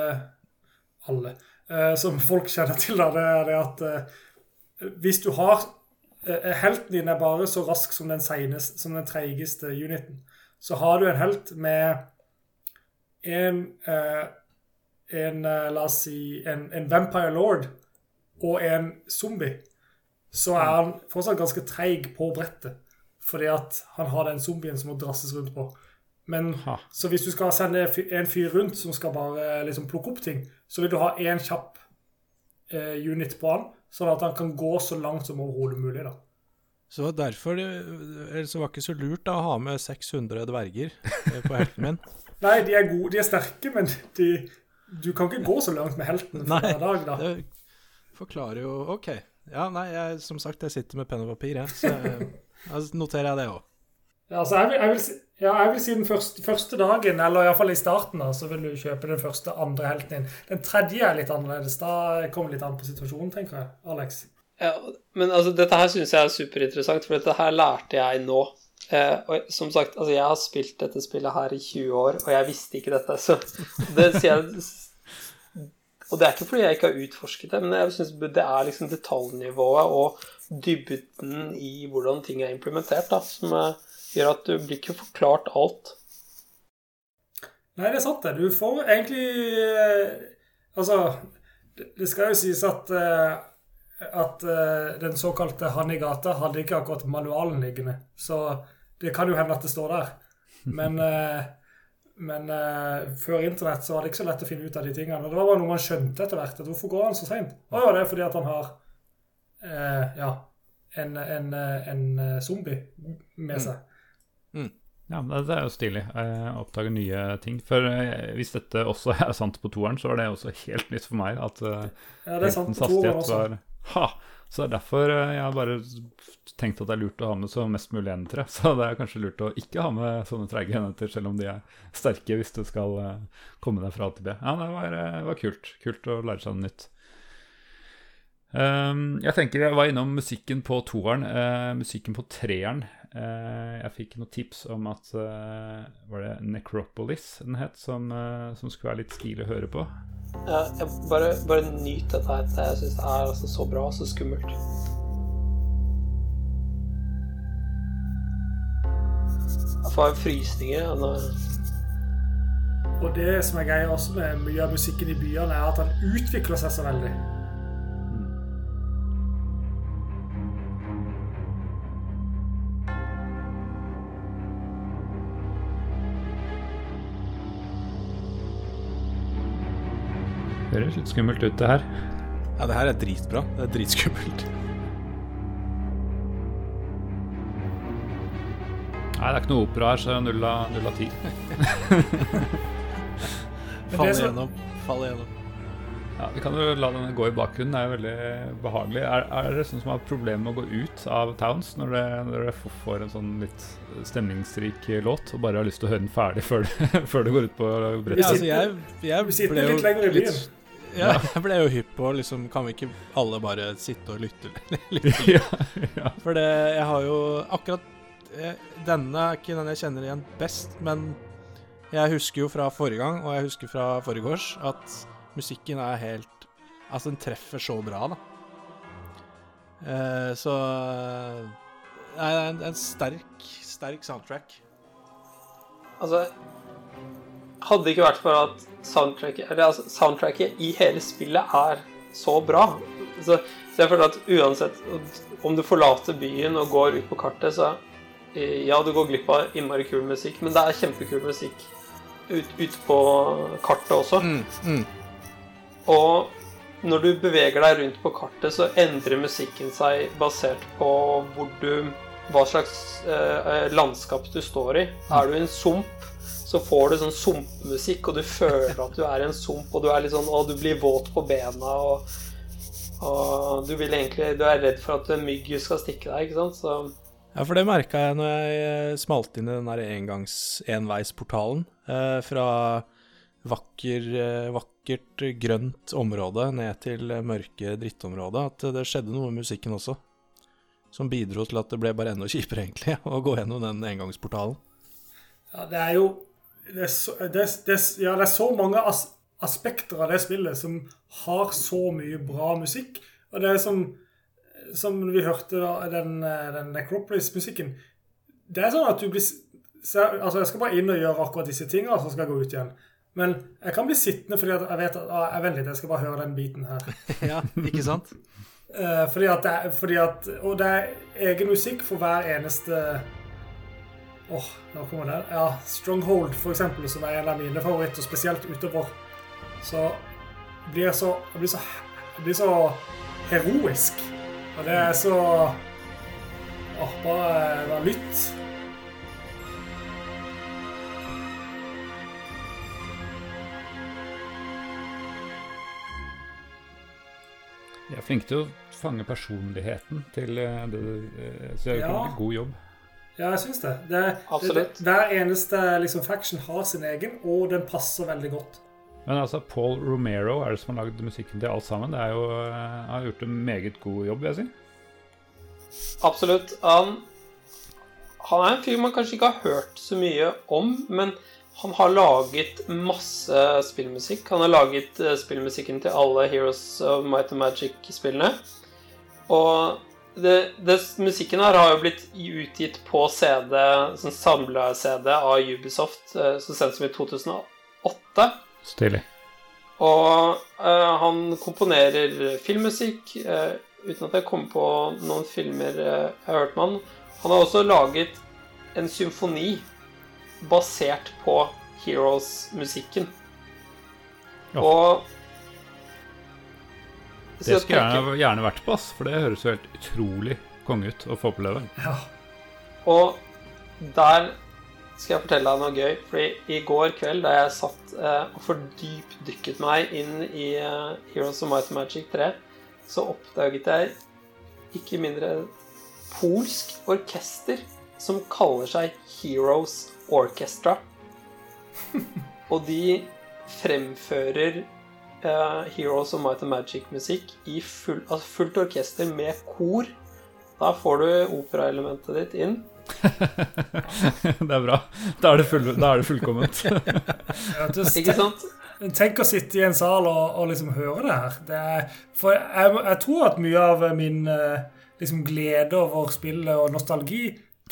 alle eh, som folk kjenner til, da, det er det at hvis du har Helten din er bare så rask som den, senest, som den treigeste uniten så har du en helt med en, eh, en eh, La oss si en, en, Vampire Lord og en zombie, så er han fortsatt ganske treig på brettet. Fordi at han har den zombien som må drasses rundt på. Men Så hvis du skal sende en fyr rundt som skal bare liksom plukke opp ting, så vil du ha én kjapp eh, unit på han, sånn at han kan gå så langt som overhodet mulig. da. Så derfor det var ikke så lurt da, å ha med 600 dverger eh, på helten min. Nei, de er gode, de er sterke, men de, du kan ikke gå så langt med helten hver dag, da. Det forklarer jo OK. Ja, nei, jeg, som sagt, jeg sitter med penn og papir, jeg. Så jeg, altså, noterer jeg det òg. Ja, altså, jeg vil, jeg, vil, ja, jeg vil, si den første, første dagen, eller iallfall i starten, da, så vil du kjøpe den første, andre helten din. Den tredje er litt annerledes. Da kommer det litt an på situasjonen, tenker jeg. Alex. Ja, men altså, dette her syns jeg er superinteressant, for dette her lærte jeg nå. Eh, og som sagt, altså, jeg har spilt dette spillet her i 20 år, og jeg visste ikke dette. Så det sier jeg Og det er ikke fordi jeg ikke har utforsket det, men jeg synes det er liksom detaljnivået og dybden i hvordan ting er implementert, da, som eh, gjør at du blir ikke forklart alt. Nei, det er sant, det. Du får egentlig eh, Altså, det skal jo sies at at uh, den såkalte Han i gata hadde ikke akkurat manualen liggende. Så det kan jo hende at det står der. Men, uh, Men uh, før internett så var det ikke så lett å finne ut av de tingene. Og det var bare noe man skjønte etter hvert. at Hvorfor går han så seint? Å ja, det er fordi at han har eh, ja, en, en, en zombie med seg. Ja, men det det er jo stilig. Jeg oppdager nye ting. For hvis dette også er sant på toeren, så var det også helt nytt for meg at Ja, det er sant på toeren også. var Ha! Så det er derfor eh, jeg har bare tenkt at det er lurt å ha med så mest mulig enheter. Så det er kanskje lurt å ikke ha med sånne treige enheter, selv om de er sterke hvis du skal eh, komme deg fra A til B. Ja, det var, eh, var kult. Kult å lære seg noe nytt. Um, jeg tenker jeg var innom musikken på toeren. Uh, musikken på treeren. Eh, jeg fikk noen tips om at eh, Var det Necropolis den het, som, eh, som skulle være litt stilig å høre på? Ja, jeg bare, bare nyt dette her. Jeg syns det er altså så bra og så skummelt. Jeg får frysninger. når- Og det som er greia også med mye av musikken i byene, er at den utvikler seg så veldig. Høres litt skummelt ut, det her. Ja, det her er dritbra. Det er dritskummelt. Nei, det er ikke noe opera her, så null av, null av ti. Fall igjennom. Fall igjennom. Ja, vi kan jo la den gå i bakgrunnen, det er jo veldig behagelig. Er, er det sånn som har problemer med å gå ut av Towns når dere får en sånn litt stemningsrik låt og bare har lyst til å høre den ferdig før det, før det går ut på Ja, brettet? altså, jeg, jeg ble jo litt ja, jeg ble jo hypp på liksom Kan vi ikke alle bare sitte og lytte litt? ja, ja. For det, jeg har jo akkurat eh, Denne er ikke den jeg kjenner igjen best, men jeg husker jo fra forrige gang, og jeg husker fra forrige års, at musikken er helt Altså, den treffer så bra, da. Eh, så Nei, det er en, en sterk, sterk soundtrack. Altså Hadde det ikke vært for at soundtracket, eller, altså, soundtracket i hele spillet er så bra så, så jeg føler at uansett om du forlater byen og går ut på kartet, så eh, Ja, du går glipp av innmari kul musikk, men det er kjempekul musikk ut, på kartet også. Mm, mm. Og når du beveger deg rundt på kartet, så endrer musikken seg basert på hvor du hva slags eh, landskap du står i. Er du i en sump, så får du sånn sumpmusikk, og du føler at du er i en sump, og du er litt sånn Og du blir våt på bena, og, og du vil egentlig Du er redd for at mygg skal stikke deg, ikke sant? Så Ja, for det merka jeg når jeg eh, smalt inn i den der engangs enveisportalen eh, fra vakker, eh, vakkert grønt område ned til mørke drittområde, at det skjedde noe med musikken også. Som bidro til at det ble bare enda kjipere, egentlig, å gå gjennom den engangsportalen. Ja, det er jo det er, så, det, det, ja, det er så mange as, aspekter av det spillet som har så mye bra musikk. Og det er som, som vi hørte da, den, den Necropolis-musikken Det er sånn at du blir så, Altså, jeg skal bare inn og gjøre akkurat disse tingene, så skal jeg gå ut igjen. Men jeg kan bli sittende fordi at jeg vet at ah, Vent litt, jeg skal bare høre den biten her. Ja, ikke sant? Eh, fordi at det fordi at, og det er egen musikk for hver eneste Åh, nå kommer det. Ja, Stronghold, for eksempel, som er en av mine favoritter, spesielt utover. Så blir jeg så Jeg blir så, jeg blir så heroisk. Og det er så Åh, bare, bare lytt. Jeg er flink til å fange personligheten til eh, det, du så jeg har Ja. en god jobb. Ja, jeg syns det. det, det hver eneste liksom, faction har sin egen, og den passer veldig godt. Men altså, Paul Romero er det som har lagd musikken til alt sammen. Det er jo, eh, har gjort en meget god jobb, vil jeg si. Absolutt. Han, han er en fyr man kanskje ikke har hørt så mye om, men han har laget masse spillmusikk. Han har laget eh, spillmusikken til alle Heroes of Might and Magic-spillene. Og det, det, musikken her har jo blitt utgitt på CD, sånn samla-CD av Ubisoft eh, så sent som i 2008. Stilig. Og uh, han komponerer filmmusikk, uh, uten at jeg kommer på noen filmer uh, jeg har hørt med han. Han har også laget en symfoni basert på Heroes-musikken. Ja. Og Det skulle jeg gjerne, vært på, ass, for det høres jo helt utrolig konge ut å få oppleve. Ja. Og der skal jeg fortelle deg noe gøy. Fordi i går kveld da jeg satt eh, og fordypdykket meg inn i eh, Heroes of Might and Magic 3, så oppdaget jeg ikke mindre polsk orkester som kaller seg Heroes Orchestra. og de fremfører eh, Heroes of Might and Magic-musikk i full, altså fullt orkester med kor. Da får du operaelementet ditt inn. det er bra. Da er det, full, da er det fullkomment. Ja, det- Ikke sant? Tenk å sitte i en sal og, og liksom høre det her. Det er, for jeg, jeg tror at mye av min eh, liksom glede over spillet og nostalgi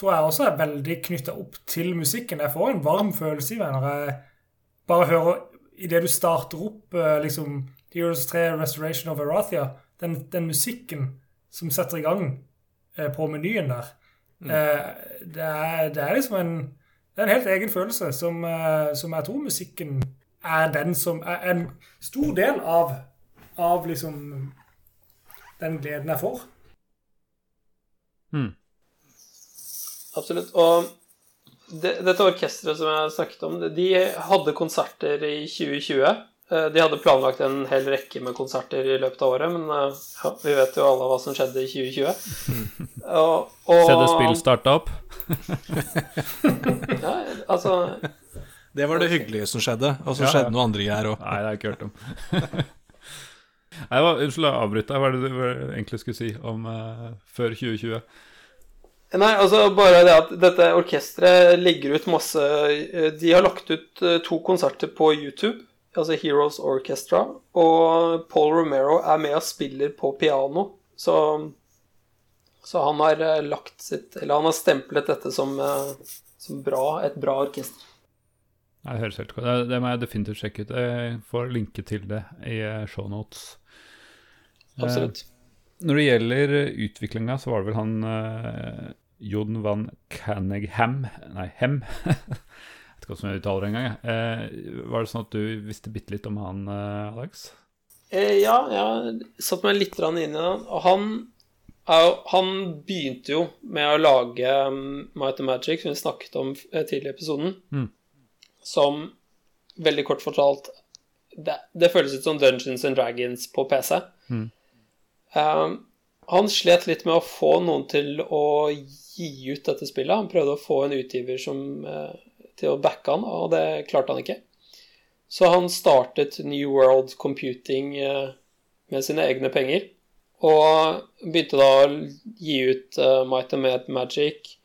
tror jeg også er veldig knytta opp til musikken. Jeg får en varm følelse i meg når jeg bare hører Idet du starter opp eh, liksom Heroes 3 Restoration of Erathia, den, den musikken som setter i gang eh, på menyen der, mm. det, er, det er liksom en det er en helt egen følelse som, eh, som jeg tror musikken er den som er en stor del av, av liksom den gleden jeg får. Mm. Absolutt. Og dette orkesteret som jeg snakket om, de hadde konserter i 2020. Eh, De hadde planlagt en hel rekke med konserter i løpet av året, men eh, ja, vi vet jo alle hva som skjedde i 2020. Og, og, Skjedde spill starta opp? Ja, altså Det var det hyggelige som skjedde, og så Ja, ja. skjedde noe andre greier òg. Nei, det har jeg ikke hørt om. Nei, Unnskyld, jeg avbryter. Er hva er det du egentlig skulle si om uh, før 2020? Nei, altså bare det at dette orkesteret legger ut masse eh, De har lagt ut eh, to konserter på YouTube, altså Heroes Orchestra, og Paul Romero er med og spiller på piano. Så, så han har eh, lagt sitt Eller han har stemplet dette som, som bra, et bra orkester. Det høres helt godt Det, det må jeg definitivt sjekke ut. Jeg får linke til det i shownotes. Absolutt. Når det gjelder utviklinga, så var det vel han eh, Jon van Canningham Nei, Hem. jeg vet ikke hvordan jeg uttaler det engang. Eh, var det sånn at du visste bitte litt om han, eh, Alex? Eh, ja, jeg satt meg litt inn i den. Og han, er han begynte jo med å lage um, Might and Magic, som vi snakket om eh, tidligere i episoden, Mm. som veldig kort fortalt det, det føles ut som Dungeons and Dragons på PC. Mm. Um, han slet litt med å få noen til å gi ut dette spillet. Han prøvde å få en utgiver som, eh, til å backe han, og det klarte han ikke. Så han startet New World Computing eh, med sine egne penger. Og begynte da å gi ut eh, Might and Mad Magic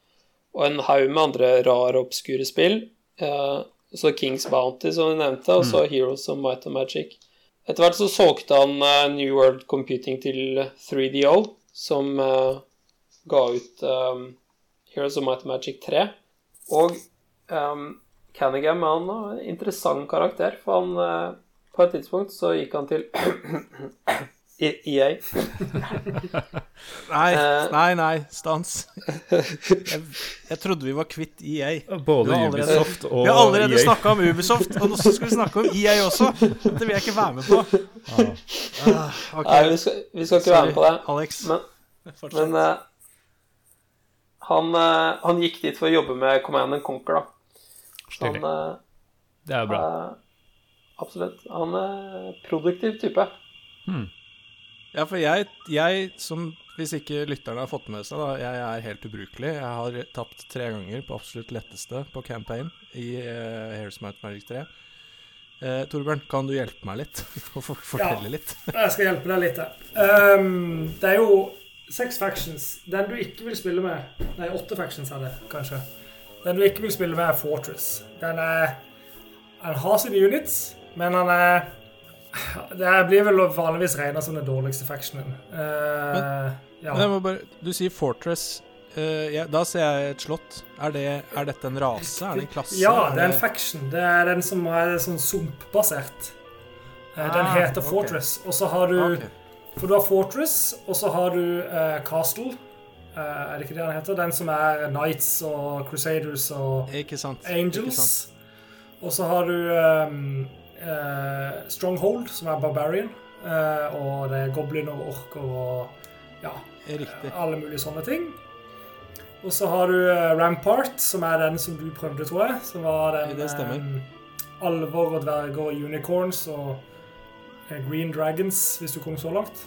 og en haug med andre rare, obskure spill. Så Kings Bounty, som du nevnte, og så Heroes of Might and Magic. Etter hvert så solgte han uh, New World Computing til 3DO, som uh, ga ut um, Heroes of Might Magic 3. Og um, Canningham er en interessant karakter, for han på et tidspunkt så gikk han til EA. Nei, Eh. nei, nei, stans. Jeg, jeg trodde vi var kvitt EA. Både allerede- Ubisoft og Vi har allerede EA. snakka om Ubisoft, og nå skal vi snakke om EA også. Det vil jeg ikke være med på. Ah, okay. Nei, vi skal, vi skal ikke være med på det. Alex. Men, men uh, han, uh, han gikk dit for å jobbe med Command and Conquer, da. Han eh, Det er bra. eh, Absolutt. Han er produktiv type. Ja, for jeg, jeg som Hvis ikke lytterne har fått med seg, da. Jeg er helt ubrukelig. Jeg har tapt tre ganger på absolutt letteste på campaign i uh, Heroes Might Magic 3. Uh, Torbjørn, kan du hjelpe meg litt? Og for, fortelle Ja. litt? Jeg skal hjelpe deg litt. Ehm, det er jo seks factions. Den du ikke vil spille med Nei, åtte factions er det, kanskje. Den du ikke vil spille med, er Fortress. Den er Han har sine units, men han er Det blir vel vanligvis regna som den dårligste factionen. Eh, ja. Men jeg må bare, du sier Fortress. Uh, ja, da ser jeg et slott. Er, det, er dette en rase? Er det en klasse? Ja, det er en faction. Det er den som er sånn sumpbasert. Eh, Den Ah, heter ok. Fortress. Og så har du okay. For du har Fortress, og så har du Castle. Er det ikke det den heter? Den som er Knights og Crusaders og. Angels. Og så har du ehm, eh, Stronghold, som er Barbarian. Eh, og det er gobliner og orker og ja, Riktig. alle mulige sånne ting. Og så har du eh, Rampart, som er den som du prøvde, tror jeg. Som var den Det stemmer. eh, alvor og dverger og unicorns og eh, green dragons, hvis du kom så langt.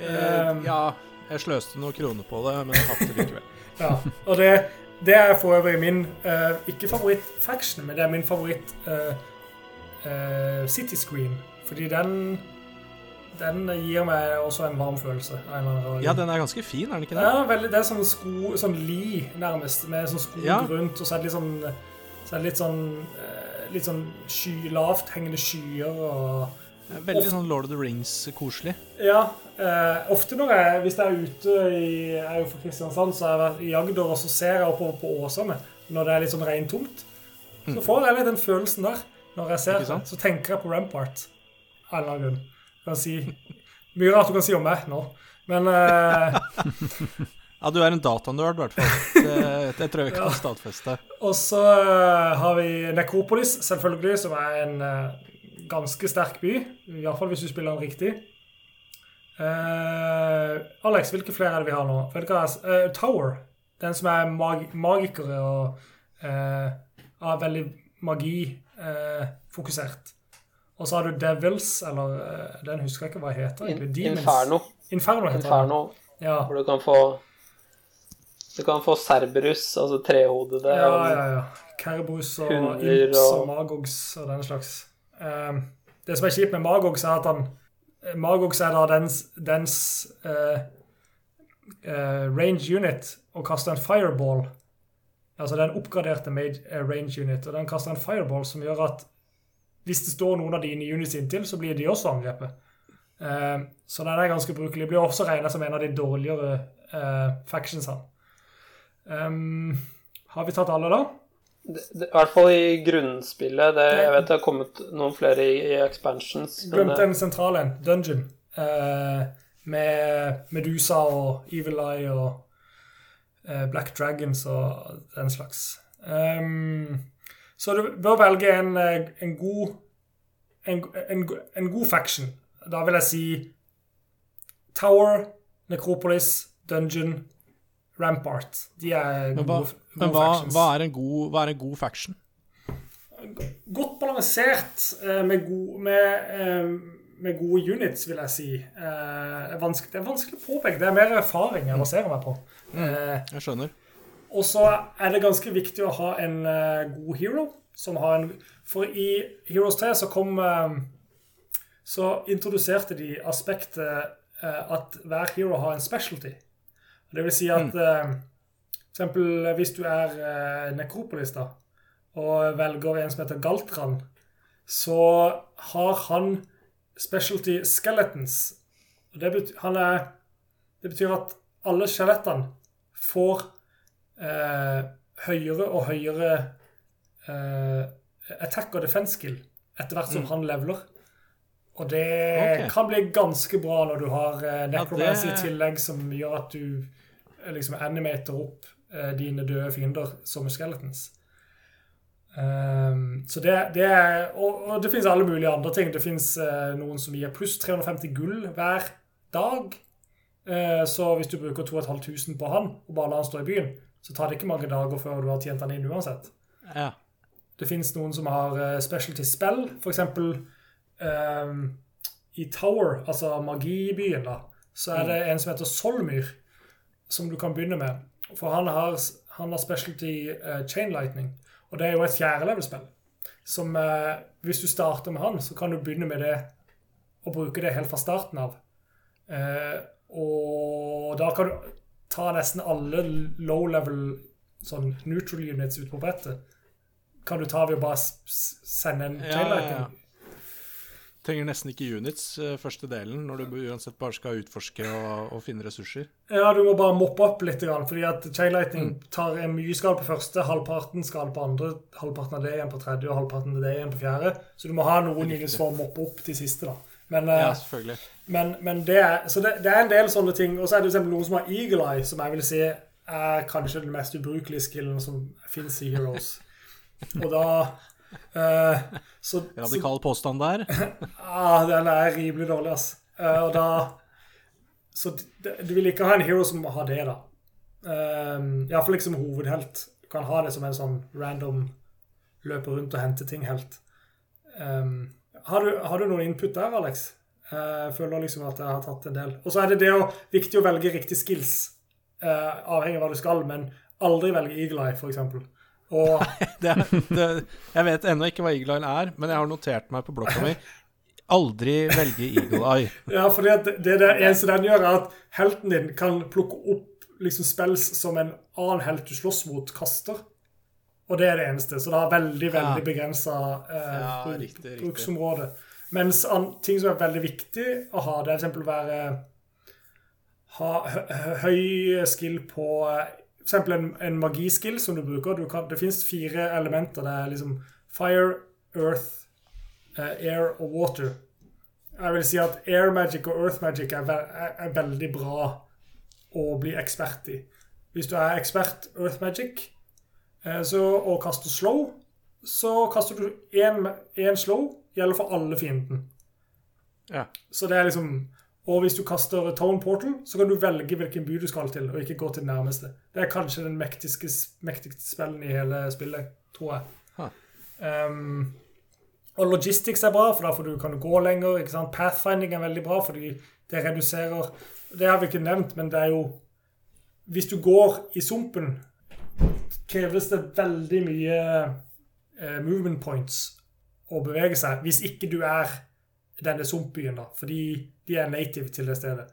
Eh, ja, jeg sløste noen kroner på det, men jeg tapte likevel. Ja, og det, det er for øvrig min eh, ikke favoritt-faction, men det er min favoritt eh, City Screen. Fordi den den gir meg også en varm følelse. en Ja, den er ganske fin, er den ikke det? Ja, veldig, det er sånn sko, sånn li, nærmest, med sånn skog Ja. rundt, og så er det litt sånn, så er det litt sånn, eh, litt sånn sky, lavt hengende skyer, og Veldig sånn Lord of the Rings-koselig. ja, eh, ofte når jeg, hvis jeg er ute i, jeg er jo fra Kristiansand, så har jeg i Agder, og så ser jeg oppover på Åsane, når det er litt sånn regntomt, så får jeg litt den følelsen der, når jeg ser. Det, så tenker jeg på Rampart, av en eller annen grunn. Kan si, mye rart du kan si om meg nå, men uh, Ja, du er en datanerd, i hvert fall. Det, det tror jeg vi kan stadfeste. Og så uh, har vi Nekropolis, selvfølgelig, som er en uh, ganske sterk by. Iallfall hvis du spiller den riktig. Alex, hvilke flere er det vi har nå? Eh, Tower. Den som er mag magikere og uh, er veldig fokusert. og så har du Devils, eller eh, Den husker jeg ikke hva heter. Egentlig. Demons. Inferno. Inferno heter Inferno, det. Ja. hvor du kan få Du kan få Cerberus, altså trehodede. Ja, ja, ja. Kerberus og Imps og og- Magogs og den slags. Ehm, det som er kjipt med Magogs, er at han Magogs er da dens, dens eh, eh, range unit og kaster en fireball. Altså den oppgraderte made eh, range unit, og den kaster en fireball som gjør at hvis det står noen av dine units inntil, så blir de også angrepet. Ehm, så den er ganske brukelig. Blir også regnet som en av de dårligere uh, factionsene. Ehm, har vi tatt alle, da? Det, det, I hvert fall i grunnspillet. Det, jeg vet det har kommet noen flere i, i expansions. Glemte en sentral en. Dungeon. Uh, med Medusa og Evil Eye og eh, Black Dragons og den slags. Um, så du bør velge en, eh, en god en, en, en god faction. Da vil jeg si Tower, Necropolis, Dungeon, Rampart. De er gode, hva, gode hva, factions. hva, er en god, hva er en god faction? godt balansert eh, med, go med, eh, med gode units, vil jeg si. Eh, det, er vanskelig, det er vanskelig å påpeke. Det er mer erfaring jeg baserer meg på. Eh, Jeg skjønner. og så er det ganske viktig å ha en eh, god hero. Som har en, for i Heroes 3 så kom eh, Så introduserte de aspektet at hver hero har en specialty. Det vil si at mm. for eksempel hvis du er nekropolis da, og velger en som heter Galtran, så har han specialty skeletons. Det, betyr, han er, det betyr at alle skjelettene får eh, høyere og høyere eh, attack og defense skill etter hvert som han leveler. Og det okay. kan bli ganske bra når du har eh, necromancy det- i tillegg, som gjør at du eh, liksom animater opp eh, dine døde fiender som skeletons. Um, så det, det er Og, og det finnes alle mulige andre ting. Det finnes noen som gir pluss 350 gull hver dag. Eh, så hvis du bruker 2500 på han, og bare lar han stå i byen, så tar det ikke mange dager før du har tjent han inn uansett. Ja. Det fins noen som har eh, specialty spell, for eksempel ehm, i Tower, altså magibyen, da, så er det en som heter Solmyr, som du kan begynne med. For han har, han har specialty uh, chain lightning, og det er jo et fjerdelevelspill. Som uh, Hvis du starter med han, så kan du begynne med det og bruke det helt fra starten av. Eh, og da kan du ta nesten alle low level sånn neutral units ut på brettet. Kan du ta ved å bare sende en Ja, chain ja, ja. Trenger nesten ikke units eh, første delen, når du uansett bare skal utforske og, og finne ressurser. Ja, du må bare moppe opp litt, fordi at chain lightning tar en mye skade på første, halvparten skade på andre, halvparten av det igjen på tredje og halvparten av det igjen på fjerde. Så du må ha noen units for å moppe opp de siste, da. Men, eh, Ja, selvfølgelig. men, men det er Så det, det er en del sånne ting. Og så er det noen som har Eagle Eye, som jeg vil si er kanskje den mest ubrukelige skillen som fins i Heroes. Og da uh, så, Radikal påstand der. ja, den er rimelig dårlig, ass. Uh, og da Så du vil ikke ha en hero som har det, da. Um, Iallfall ikke som hovedhelt. Du kan ha det som en sånn random løper rundt og henter ting-helt. Um, har, du, har du noen input der, Alex? Eh, Jeg føler liksom at jeg har tatt en del. Og så er det det å, viktig å velge riktig skills, eh, avhengig av hva du skal, men aldri velge Eagle Eye, eksempel. Og Det, er- det, jeg vet ennå ikke hva Eagle Eye er, men jeg har notert meg på blokka mi. Aldri velge Eagle Eye. Ja, for det, det, det eneste den gjør, er at helten din kan plukke opp liksom spells som en annen helt du slåss mot, kaster. Og det er det eneste. Så det har veldig veldig Ja. begrensa eh, Ja, bruk- riktig, riktig. bruksområde. Mens ting som er veldig viktig å ha, det er f.eks. være ha hø hø- høy skill på f.eks. En, en magiskill som du bruker. Du kan, det fins fire elementer. Det er liksom fire, earth, eh, air og water. Jeg vil si at air magic og earth magic er, ve er, veldig bra å bli ekspert i. Hvis du er ekspert earth magic så, og kaster slow, så kaster du én slow, gjelder for alle fienden. Ja. Så det er liksom Og hvis du kaster Tone Portal, så kan du velge hvilken by du skal til, og ikke gå til den nærmeste. Det er kanskje den mektiske, mektigste spillen i hele spillet, tror jeg. Um, og logistics er bra, for da du, kan du gå lenger. ikke sant? Pathfinding er veldig bra, fordi det reduserer Det har vi ikke nevnt, men det er jo Hvis du går i sumpen, kreves det veldig mye eh, movement points å bevege seg, hvis ikke du er denne sumpbyen, da, fordi de er native til det stedet.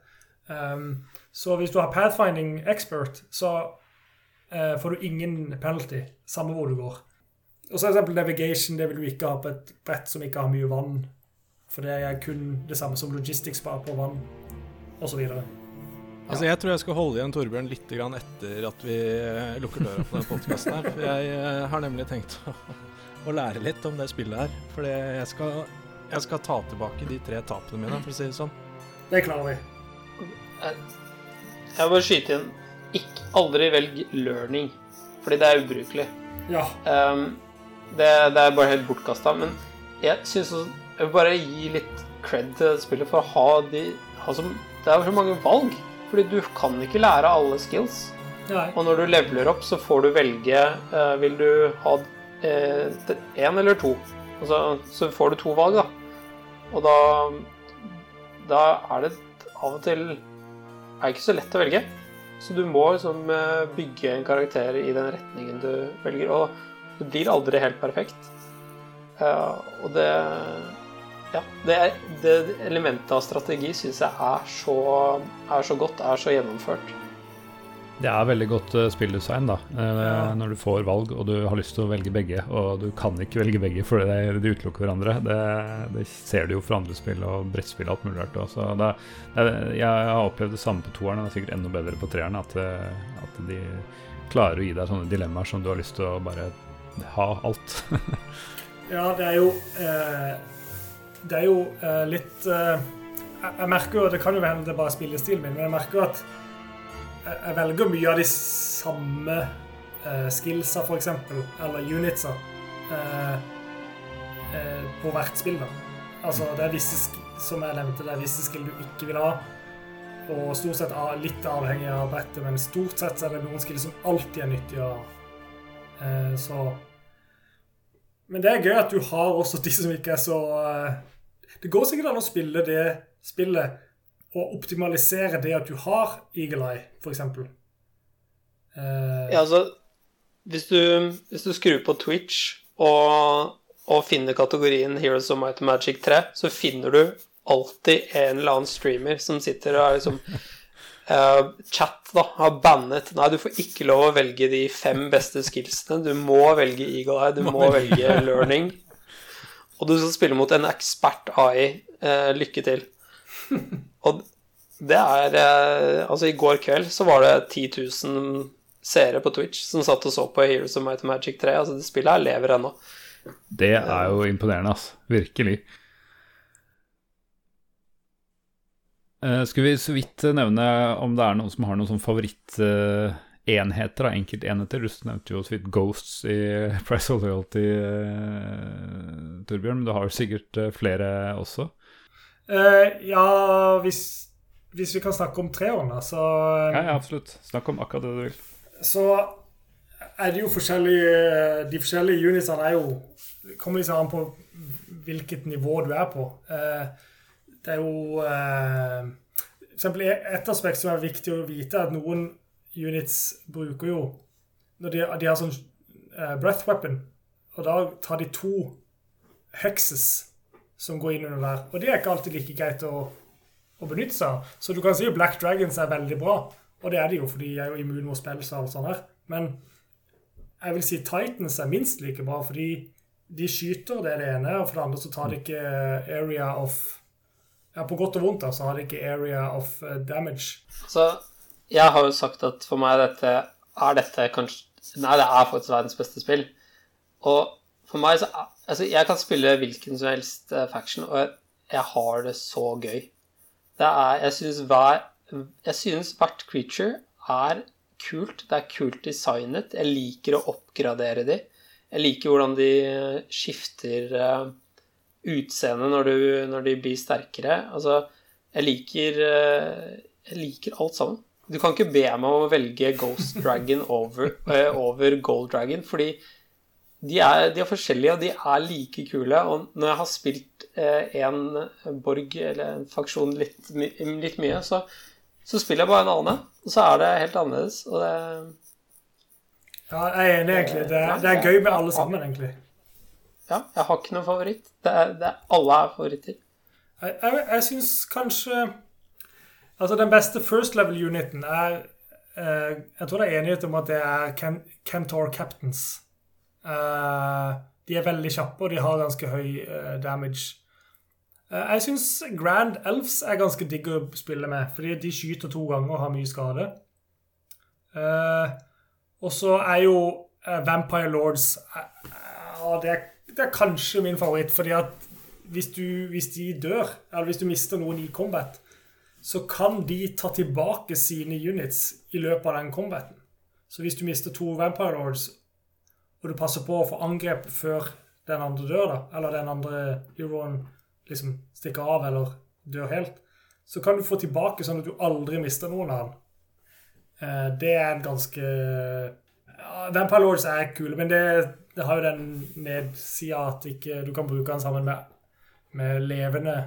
Um, så hvis du har pathfinding expert, så eh, får du ingen penalty, samme hvor du går. Og så er eksempel navigation, det vil du ikke ha på et brett som ikke har mye vann. For det er kun det samme som logistics, bare på vann, osv. Altså, jeg tror jeg skal holde igjen Torbjørn litt grann etter at vi eh, lukker døra på den podkasten her. For jeg eh, har nemlig tenkt å, å lære litt om det spillet her. For jeg skal, jeg skal ta tilbake de tre tapene mine, for å si det sånn. Det klarer vi. Jeg vil bare skyte inn ikke, Aldri velg learning, fordi det er ubrukelig. Ja. Um, det, det er bare helt bortkasta. Men jeg syns også Jeg vil bare gi litt cred til spillet for å ha de ha så, Det er så mange valg. Fordi du kan ikke lære alle skills. Nei. Og når du leveler opp, så får du velge eh, Vil du ha én eller to? Altså, så får du to valg, da. Og da Da er det av og til er det ikke så lett å velge. Så du må liksom eh, bygge en karakter i den retningen du velger. Og det blir aldri helt perfekt. Eh, og det Ja, det, det elementet av strategi syns jeg er så, er så godt, er så gjennomført. Det er veldig godt eh, spilldesign, da. eh, Når du får valg og du har lyst til å velge begge, og du kan ikke velge begge fordi de utelukker hverandre. Det, det ser du jo for andre spill og brettspill og alt mulig rart. også. Det, det, jeg har opplevd det samme på toeren, og det er sikkert enda bedre på treeren. At, eh, at de klarer å gi deg sånne dilemmaer som du har lyst til å bare ha alt. Ja, det er jo eh, Det er jo eh, litt eh, jeg, merker jo Det kan jo hende det er bare spillestilen min, men jeg merker jo at jeg, jeg velger mye av de samme eh, skillsa, eksempel, eller unitsa, eh, eh, på hvert spill. da. Altså, det er visse som jeg nevnte, det er visse skill du ikke vil ha. Og stort sett litt avhengig av brettet, men stort sett er det noen skill som alltid er nyttige å ha. Eh, så men det er gøy at du har også de som ikke er så Det går sikkert an å spille det spillet og optimalisere det at du har Eagle Eye, f.eks. Uh, Ja, altså Hvis du, hvis du skrur på Twitch og, og finner kategorien Heroes of Might and Magic 3, så finner du alltid en eller annen streamer som sitter og er liksom uh, Chat da, har bannet Nei, du får ikke lov å velge de fem beste skillsene. Du må velge Eagle Eye, du må velge Learning. Og du skal spille mot en ekspert AI. Eh, lykke til. Og det er eh, Altså, i går kveld så var det 10 000 seere på Twitch som satt og så på Heroes of Might and Magic 3. Altså, det spillet her lever ennå. Det er jo imponerende, altså. Virkelig. Uh, skulle vi så vidt nevne om det er noen som har noen sånn favoritt eh, enheter, da, enkeltenheter. Du nevnte jo så vidt Ghosts i Price of Loyalty, eh, Torbjørn, men du har jo sikkert uh, flere også? Eh, ja, hvis, hvis, vi kan snakke om treårene, så Ja, ja, absolutt. Snakk om akkurat det du vil. Så er det jo forskjellige De forskjellige unitsene er jo kommer liksom an på hvilket nivå du er på. det er jo For eksempel et aspekt som er viktig å vite, er at noen units bruker jo når de, de har sånn uh, breath weapon, og da tar de to hexes som går inn under der. Og det er ikke alltid like greit å, å benytte seg av. Så du kan si at Black Dragons er veldig bra, og det er de jo, for de er jo immune mot spill og sånt her. Men jeg vil si Titans er minst like bra, fordi de skyter, det er det ene, og for det andre så tar de ikke area of Ja, på godt og vondt, da, så har de ikke area of uh, damage. Så jeg har jo sagt at for meg dette er dette kanskje Nei, det er faktisk verdens beste spill. Og for meg så Altså, jeg kan spille hvilken som helst uh, faction, og jeg, har det så gøy. Det er Jeg syns hver Jeg synes hvert creature er kult. Det er kult designet. Jeg liker å oppgradere de. Jeg liker hvordan de skifter uh, utseende når, når, de blir sterkere. Altså, jeg liker Jeg liker alt sammen. Du kan ikke be meg om å velge Ghost Dragon over, uh, over Gold Dragon, fordi de er, de er, forskjellige, og de er like kule. Og når jeg har spilt uh, en borg eller en faksjon litt, litt mye, så, så, spiller jeg bare en annen, og så er det helt annerledes. Og det Ja, jeg er enig, egentlig. Det, er, det er gøy med alle sammen, egentlig. Ja, jeg har ikke noen favoritt. Det er, det er, alle er favoritter. Jeg, jeg, jeg syns kanskje Altså, den beste first level-uniten er eh, Jeg tror det er enighet om at det er Ken Kentor Captains. Eh, de er veldig kjappe, og de har ganske høy eh, damage. Eh, jeg syns Grand Elves er ganske digg å spille med, fordi de skyter to ganger og har mye skade. Eh, og så er jo eh, Vampire Lords det er, det, er, kanskje min favoritt, fordi at hvis, du, hvis de dør, eller hvis du mister noen i combat, så kan de ta tilbake sine units i løpet av den combaten. Så hvis du mister to Vampire Lords, og du passer på å få angrep før den andre dør, da, eller den andre heroen liksom stikker av eller dør helt, så kan du få tilbake sånn at du aldri mister noen av den. Eh, det er en ganske Vampire Lords er kule, men det, det har jo den nedsida at ikke, du kan bruke den sammen med, med levende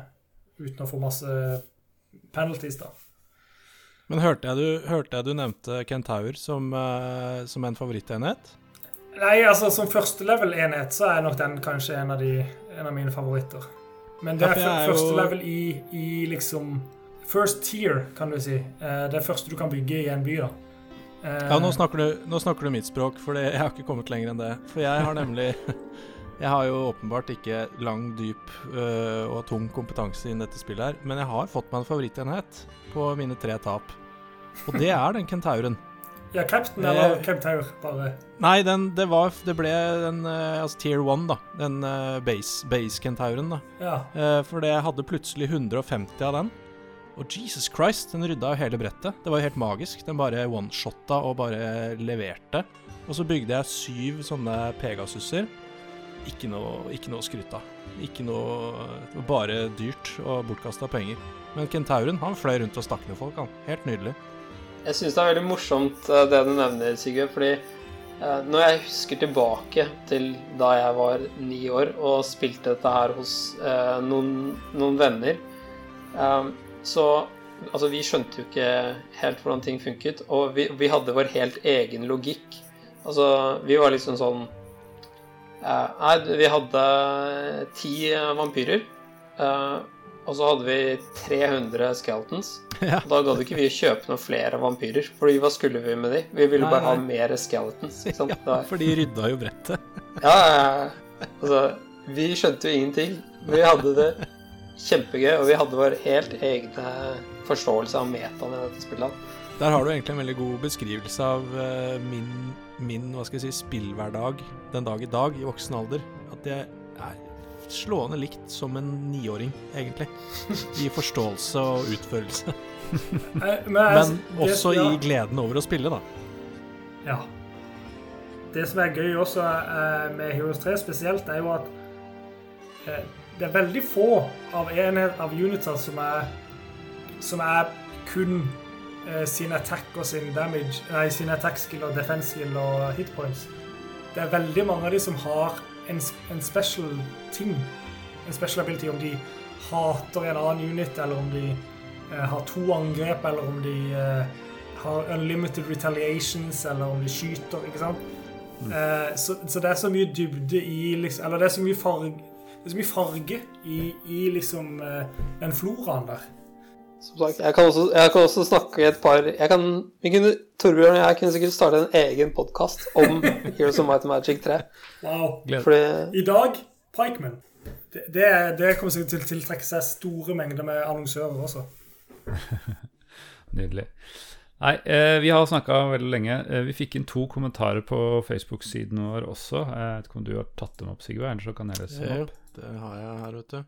uten å få masse penalties, da. Men hørte jeg du, hørte jeg du nevnte Kentaur som, uh, som en favorittenhet? Nei, altså som første level-enhet så er nok den kanskje en av, de, en av mine favoritter. Men det er, er førstelevel i, i, liksom First tier, kan du si. Uh, det første du kan bygge i en by, da. Ja, nå snakker, du, nå snakker, du, mitt språk, for jeg har ikke kommet lenger enn det. For jeg har nemlig Jeg har jo åpenbart ikke lang, dyp øh, og tung kompetanse innen dette spillet her, men jeg har fått meg en favorittenhet på mine tre tap. Og det er den kentauren. Ja, Captain eller eh, Kentaur, bare? Nei, den, det, var, det ble den uh, altså Tier 1, da. Den uh, base, base kentauren, da. Ja. Uh, for jeg hadde plutselig 150 av den. Og Jesus Christ, den rydda jo hele brettet. Det var jo helt magisk. Den bare one-shotta og bare leverte. Og så bygde jeg syv sånne Pegasuser. Ikke noe, ikke noe å av. Ikke noe Bare dyrt og bortkasta penger. Men kentauren han fløy rundt og stakk ned folk. han. Helt nydelig. Jeg syns det er veldig morsomt eh, det du nevner, Sigurd. Fordi eh, når jeg husker tilbake til da jeg var ni år og spilte dette her hos eh, noen, noen, venner, så Altså, vi skjønte jo ikke helt hvordan ting funket, og vi, vi hadde vår helt egen logikk. Altså, vi var liksom sånn Nei, vi hadde ti vampyrer. Eh, og så hadde vi 300 skeletons. Ja. Da gadd ikke vi kjøpe noen flere vampyrer. Fordi hva skulle vi med de? Vi ville nei, bare nei. ha mer skeletons. Ja, for de rydda jo brettet. ja, ja, altså Vi skjønte jo ingenting. Vi hadde det kjempegøy, og vi hadde vår helt egne forståelse av metaen i dette spillet. Der har du egentlig en veldig god beskrivelse av uh, min min hva skal jeg si, spillhverdag den dag i dag, i voksen alder, at jeg er slående likt som en niåring, egentlig. I forståelse og utførelse. Men også i gleden over å spille, da. Ja. Det som er gøy også eh, med Heroes 3 spesielt, er jo at eh, det er veldig få av enhet av unitser som er som er kun eh, sin attack og sin damage Nei, sin attack skill og defense skill og hit points. Det er veldig mange av de som har en, en special ting, en special ability, om de hater en annen unit, eller om de eh, har to angrep, eller om de eh, har unlimited retaliations, eller om de skyter, ikke sant? Eh, så, så det er så mye dybde i liksom, Eller det er så mye farge, det er så mye farge i, i liksom eh, den floraen der. Som sagt, jeg kan også, jeg kan også snakke i et par jeg kan, vi kunne, Torbjørn og jeg kunne sikkert starte en egen podkast om Heroes of Might and Magic 3. Wow. Fordi I dag Pikeman. Det, det, er- det kommer sikkert til å tiltrekke seg store mengder med annonsører også. Nydelig. Nei, eh, vi har snakka veldig lenge. Eh, vi fikk inn to kommentarer på Facebook-siden vår også. Jeg vet ikke om du har tatt dem opp, Sigve? Ellers så kan jeg lese dem Ja, opp. det har jeg her, vet du.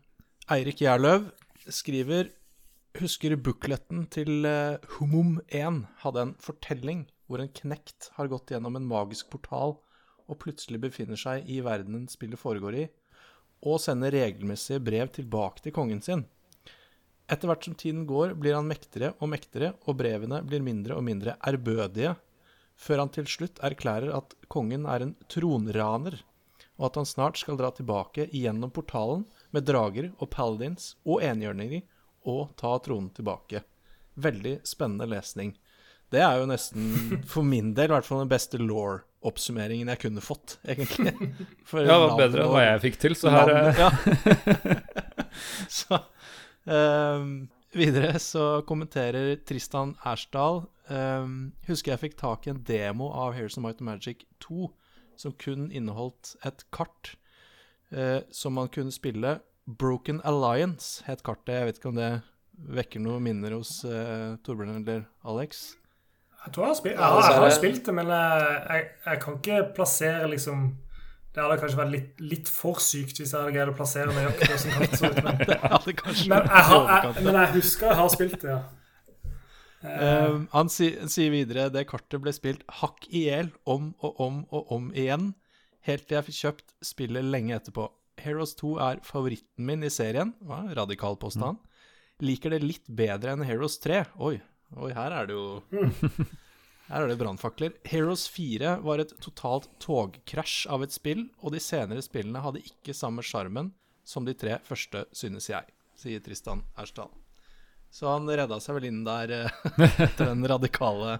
Eirik Gjerløv skriver Husker bookletten til uh, Humum 1 hadde en fortelling hvor en knekt har gått gjennom en magisk portal og plutselig befinner seg i verdenen spillet foregår i, og sender regelmessige brev tilbake til kongen sin. Etter hvert som tiden går, blir han mektigere og mektigere, og brevene blir mindre og mindre ærbødige, før han til slutt erklærer at kongen er en tronraner, og at han snart skal dra tilbake gjennom portalen med drager og paladins og enhjørninger og ta tronen tilbake. Veldig spennende lesning. Det er jo nesten, for min del, i hvert fall den beste law-oppsummeringen jeg kunne fått, egentlig. For Ja, det var bedre enn hva jeg fikk til, så her ja. så um, Videre så kommenterer Tristan Ersdal um, Husker jeg fikk tak i en demo av Heroes of Might and Magic 2 som kun inneholdt et kart uh, som man kunne spille. Broken Alliance het kartet. Jeg vet ikke om det vekker noen minner hos uh, Torbjørn eller Alex? Jeg tror jeg har spilt, Ja, jeg har spilt det, men jeg, jeg, jeg kan ikke plassere liksom Det hadde kanskje vært litt, litt for sykt hvis jeg hadde greid å plassere nøyaktig hvordan kartet så ut. Men, Det hadde kanskje men, jeg har, jeg, men jeg husker jeg har spilt det, ja. Um, han si, sier videre det kartet ble spilt hakk i hjel om og om og om igjen, helt til jeg fikk kjøpt spillet lenge etterpå. Heroes 2 er favoritten min i serien. Hva? Radikal påstand. Liker det litt bedre enn Heroes 3. Oi, oi her er det jo Her er det brannfakler. Heroes 4 var et totalt togkrasj av et spill, og de senere spillene hadde ikke samme sjarmen som de tre første, synes jeg, sier Tristan Ersdal. Så han redda seg vel inn der eh, etter den radikale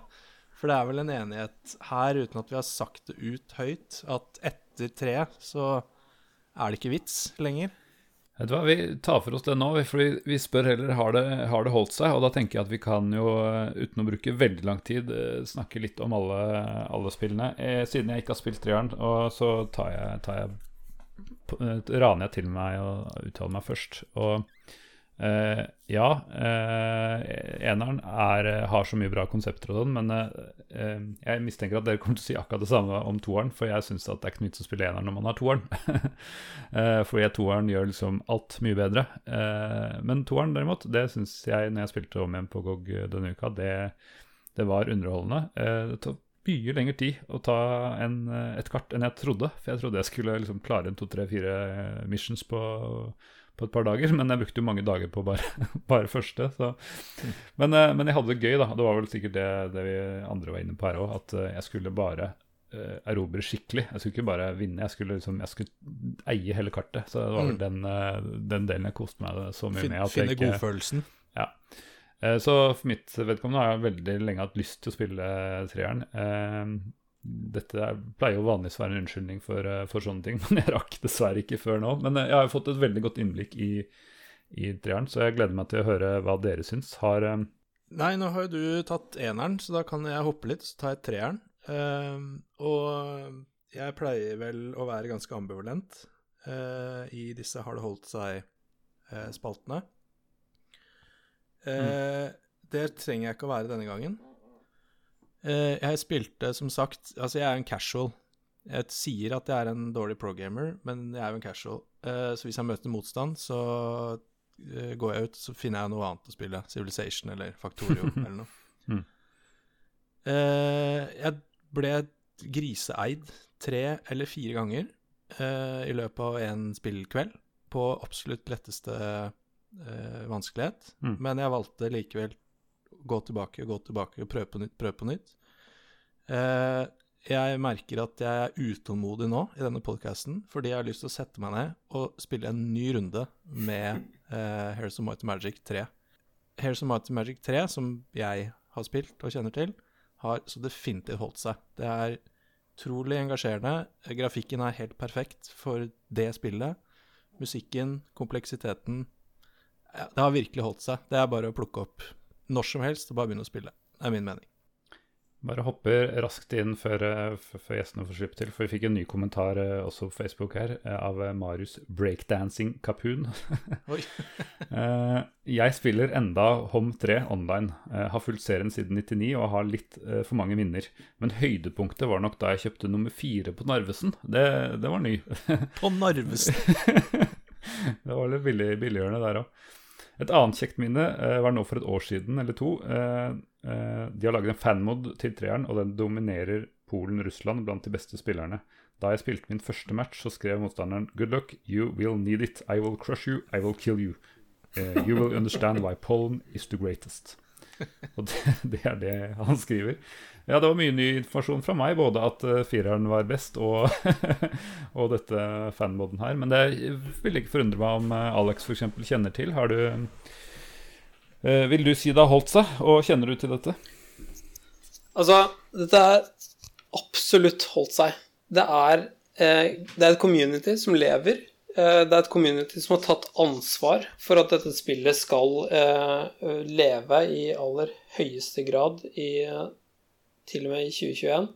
For det er vel en enighet her, uten at vi har sagt det ut høyt, at etter tre så er det ikke vits lenger. Vet du hva, Vi tar for oss det nå, for vi, spør heller har det, har det holdt seg. Og da tenker jeg at vi kan jo, eh, uten å bruke veldig lang tid, eh, snakke litt om alle, alle spillene. Eh, siden jeg ikke har spilt treeren, så tar jeg, tar jeg raner jeg til meg og uttaler meg først. Og eh, ja, uh, eneren er, har så mye bra konsepter og sånn, men eh, eh, jeg mistenker at dere kommer til å si akkurat det samme om toeren, for jeg syns det er ikke vits å spille eneren når man har toeren. uh, fordi toeren gjør liksom alt mye bedre. Eh, men toeren derimot, det syns jeg, når jeg spilte om igjen på GOG denne uka, det, det var underholdende. Eh, det tok mye lengre tid å ta en, eh, et kart enn jeg trodde. For jeg trodde jeg skulle liksom klare en to, tre, fire missions på, på et par dager. Men jeg brukte jo mange dager på bare, bare første. Så. Men, eh, men jeg hadde det gøy, da. Det var vel sikkert det, det vi andre var inne på her òg, at eh, jeg skulle bare eh, erobre skikkelig. Jeg skulle ikke bare vinne, jeg skulle, liksom, jeg skulle eie hele kartet. Så det var vel Mm. den, den delen jeg koste meg så mye med. at finne ikke- godfølelsen. Ja. Så for mitt vedkommende har jeg veldig lenge hatt lyst til å spille treeren. Dette er, pleier jo vanligvis å være en unnskyldning for, eh, for sånne ting, men jeg rakk dessverre ikke før nå. Men eh, jeg har jo fått et veldig godt innblikk i, i treeren, så jeg gleder meg til å høre hva dere syns. Har eh, Nei, nå har jo du tatt eneren, så da kan jeg hoppe litt, så tar jeg treeren. Uh, og jeg pleier vel å være ganske ambivalent uh, i disse har det holdt seg-spaltene. Eh, Det trenger jeg ikke å være denne gangen. Eh, jeg spilte som sagt Altså, jeg er en casual. Jeg sier at jeg er en dårlig pro-gamer, men jeg er jo en casual. Eh, så hvis jeg møter motstand, så eh, går jeg ut, så finner jeg noe annet å spille. Civilization eller Factorio eller noe. Mm. Jeg ble griseeid tre eller fire ganger i løpet av en spillkveld på absolutt letteste vanskelighet. Mm. Men jeg valgte likevel gå tilbake og gå tilbake og prøve på nytt, prøve på nytt. Eh, jeg merker at jeg er utålmodig nå i denne podkasten, fordi jeg har lyst til å sette meg ned og spille en ny runde med eh, Heroes of Might and Magic 3. Heroes of Might and Magic 3, som jeg har spilt og kjenner til, har så definitivt holdt seg. Det er utrolig engasjerende. Grafikken er helt perfekt for det spillet. Musikken, kompleksiteten Det har virkelig holdt seg. Det er bare å plukke opp når som helst og bare begynne å spille. Det er min mening. Bare hopper raskt inn før, eh, før gjestene får slippe til, for vi fikk en ny kommentar eh, også på Facebook her, eh, av Marius Breakdancing Kapun. Jeg spiller enda Hom 3 online. Har fulgt serien siden 99 og har litt for mange minner. Men høydepunktet var nok da jeg kjøpte nummer fire på Narvesen. Det, det var ny. På Narvesen. det var litt billig, billiggjørende der òg. Et annet kjekt minne eh, var nå for et år siden eller to. Eh, eh, de har laget en fanmod til treeren, og den dominerer Polen-Russland blant de beste spillerne. Da jeg spilte min første match, så skrev motstanderen Good luck, you will need it. I will crush you, I will kill you. Uh, you will understand why Poland is the greatest. Og det, det er det han skriver. Ja, det var mye ny informasjon fra meg, både at eh, fireren var best og, og dette fanboden her. Men det ville ikke forundre meg om eh, Alex f.eks. kjenner til. Har du eh, Vil du si det har holdt seg, og kjenner du til dette? Altså, dette er absolutt holdt seg. Det er, eh, det er et community som lever. Eh, det er et community som har tatt ansvar for at dette spillet skal eh, leve i aller høyeste grad i, til og med i 2021.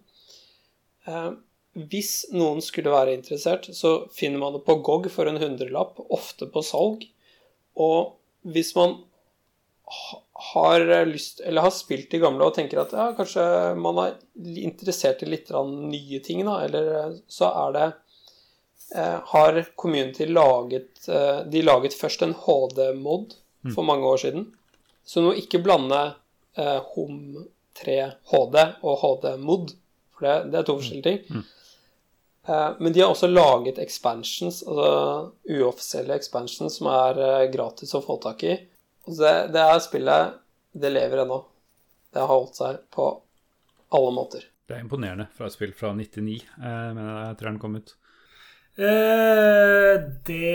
Eh, hvis noen skulle være interessert, så finner man det på GOG for en hundrelapp, ofte på salg. Og hvis man har lyst, eller har spilt de gamle og tenker at ja, kanskje man er interessert i litt nye ting, da, eller eh, så er det eh, Har community laget eh, De laget først en HD-mod mm. for mange år siden. Så nå ikke blande eh, Home 3HD og HD-mod, for det, det, er to forskjellige ting. Mm. Uh, men de har også laget expansions, altså uoffisielle expansions, som er uh, gratis å få tak i. Det, det er spillet Det lever ennå. Det har holdt seg på alle måter. Det er imponerende fra et spill fra 99, uh, men jeg tror den kom ut. Uh, det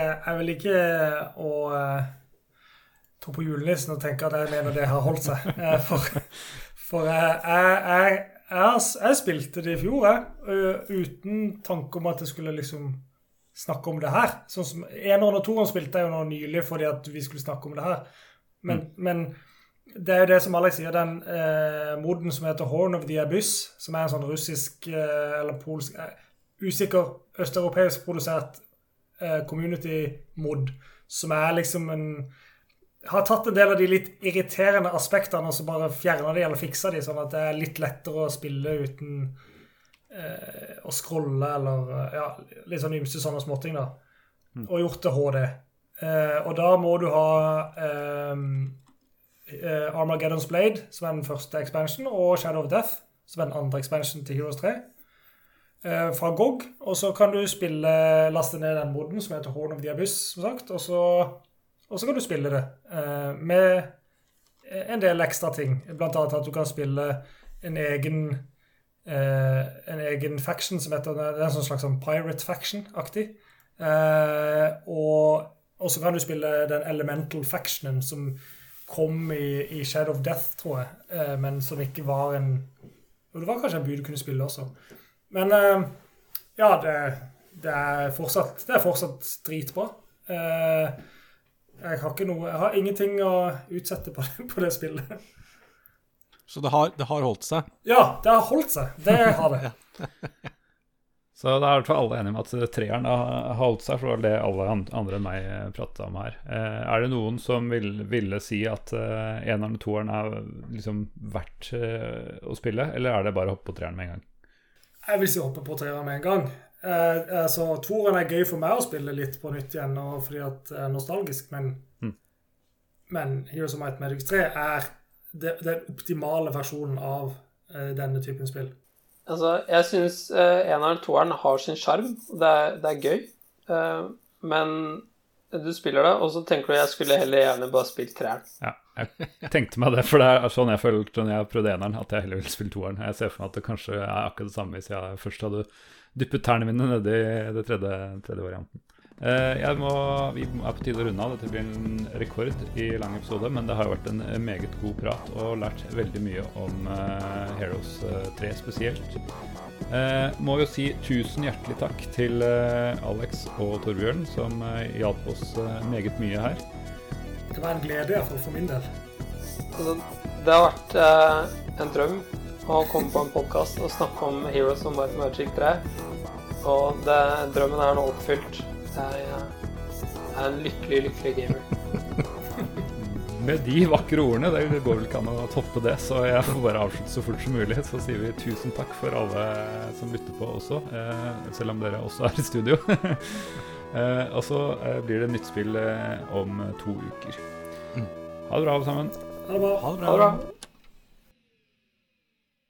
er vel ikke å uh, tro på julenissen og tenke at det er det har holdt seg. Uh, for for jeg, jeg, jeg, jeg, spilte det i fjor, jeg, uten tanke om at jeg skulle liksom snakke om det her. Sånn som Eneren og toeren spilte jeg jo nå nylig fordi at vi skulle snakke om det her. Men, men det er jo det som Alex sier, den eh, moden som heter Horn of the Abyss, som er en sånn russisk eh, eller polsk eh, Usikker østeuropeisk produsert eh, community-mod, som er liksom en Har tatt en del av de litt irriterende aspektene og så bare fjerna de eller fiksa de, sånn at det er litt lettere å spille uten eh, å scrolle eller ja, litt sånn ymse sånne småting, da. Og gjort til HD. Eh, og da må du ha eh, eh, Armageddon's Blade, som er den første expansion, og Shadow of Death, som er den andre expansion til Heroes 3. eh, Fra GOG. Og så kan du spille, laste ned den moden som heter Horn of the Abyss, som sagt. Og så, og så kan du spille det eh, med en del ekstra ting. Blant annet at du kan spille en egen eh, en egen faction som heter Det er en sånn slags sånn pirate faction-aktig. Eh, og, og så kan du spille den elemental factionen som kom i, i Shadow of Death, tror jeg, eh, men som ikke var en Og det var kanskje en by du kunne spille også. Men eh, ja, det, det, er fortsatt, det er fortsatt dritbra. Eh, jeg har ikke noe Jeg har ingenting å utsette på det, på det spillet. Så det har, det har holdt seg. Ja, det har holdt seg. Det har det. Så da er i hvert fall alle enige om at treeren har holdt seg, for det var det alle andre enn meg prata om her. Eh, er det noen som vil, ville si at eh, eneren og toeren er liksom verdt eh, å spille, eller er det bare å hoppe på treeren med en gang? Jeg vil si hoppe på treeren med en gang. Eh, altså, Toeren er gøy for meg å spille litt på nytt igjen, og fordi at det er nostalgisk, men, Mm. men Heroes of Might Medics 3 er det- den optimale versjonen av eh, denne typen spill. Altså, jeg syns uh, eneren og toeren har sin sjarm. Det, det er gøy. Eh, men du spiller det, og så tenker du jeg skulle heller gjerne bare spilt treeren. Ja, jeg tenkte meg det, for det er sånn jeg følte når jeg prøvde eneren, at jeg heller ville spille toeren. Jeg ser for meg at det kanskje er akkurat det samme hvis jeg først hadde dyppet tærne mine nedi det tredje, tredje varianten. Eh, jeg må, Vi er på tide å runde av. Dette blir en rekord i lang episode, men det har vært en meget god prat og lært veldig mye om eh, Heroes eh, 3 spesielt. Eh, må jo si tusen hjertelig takk til eh, Alex og Torbjørn, som eh, hjalp oss eh, meget mye her. Det var en glede, iallfall for min del. Altså, det har vært eh, en drøm å komme på en podkast og snakke om Heroes of Might Magic 3. Og det, drømmen er nå oppfylt. Jeg eh, er en lykkelig, lykkelig gamer. Med de vakre ordene, det går vel ikke an å toppe det, så jeg får bare avslutte så fort som mulig. Så sier vi tusen takk for alle som lytter på også, eh, selv om dere også er i studio. eh, og så eh, blir det nytt spill eh, om to uker. Ha det bra, alle sammen. Ha det bra. Ha det Ha det bra.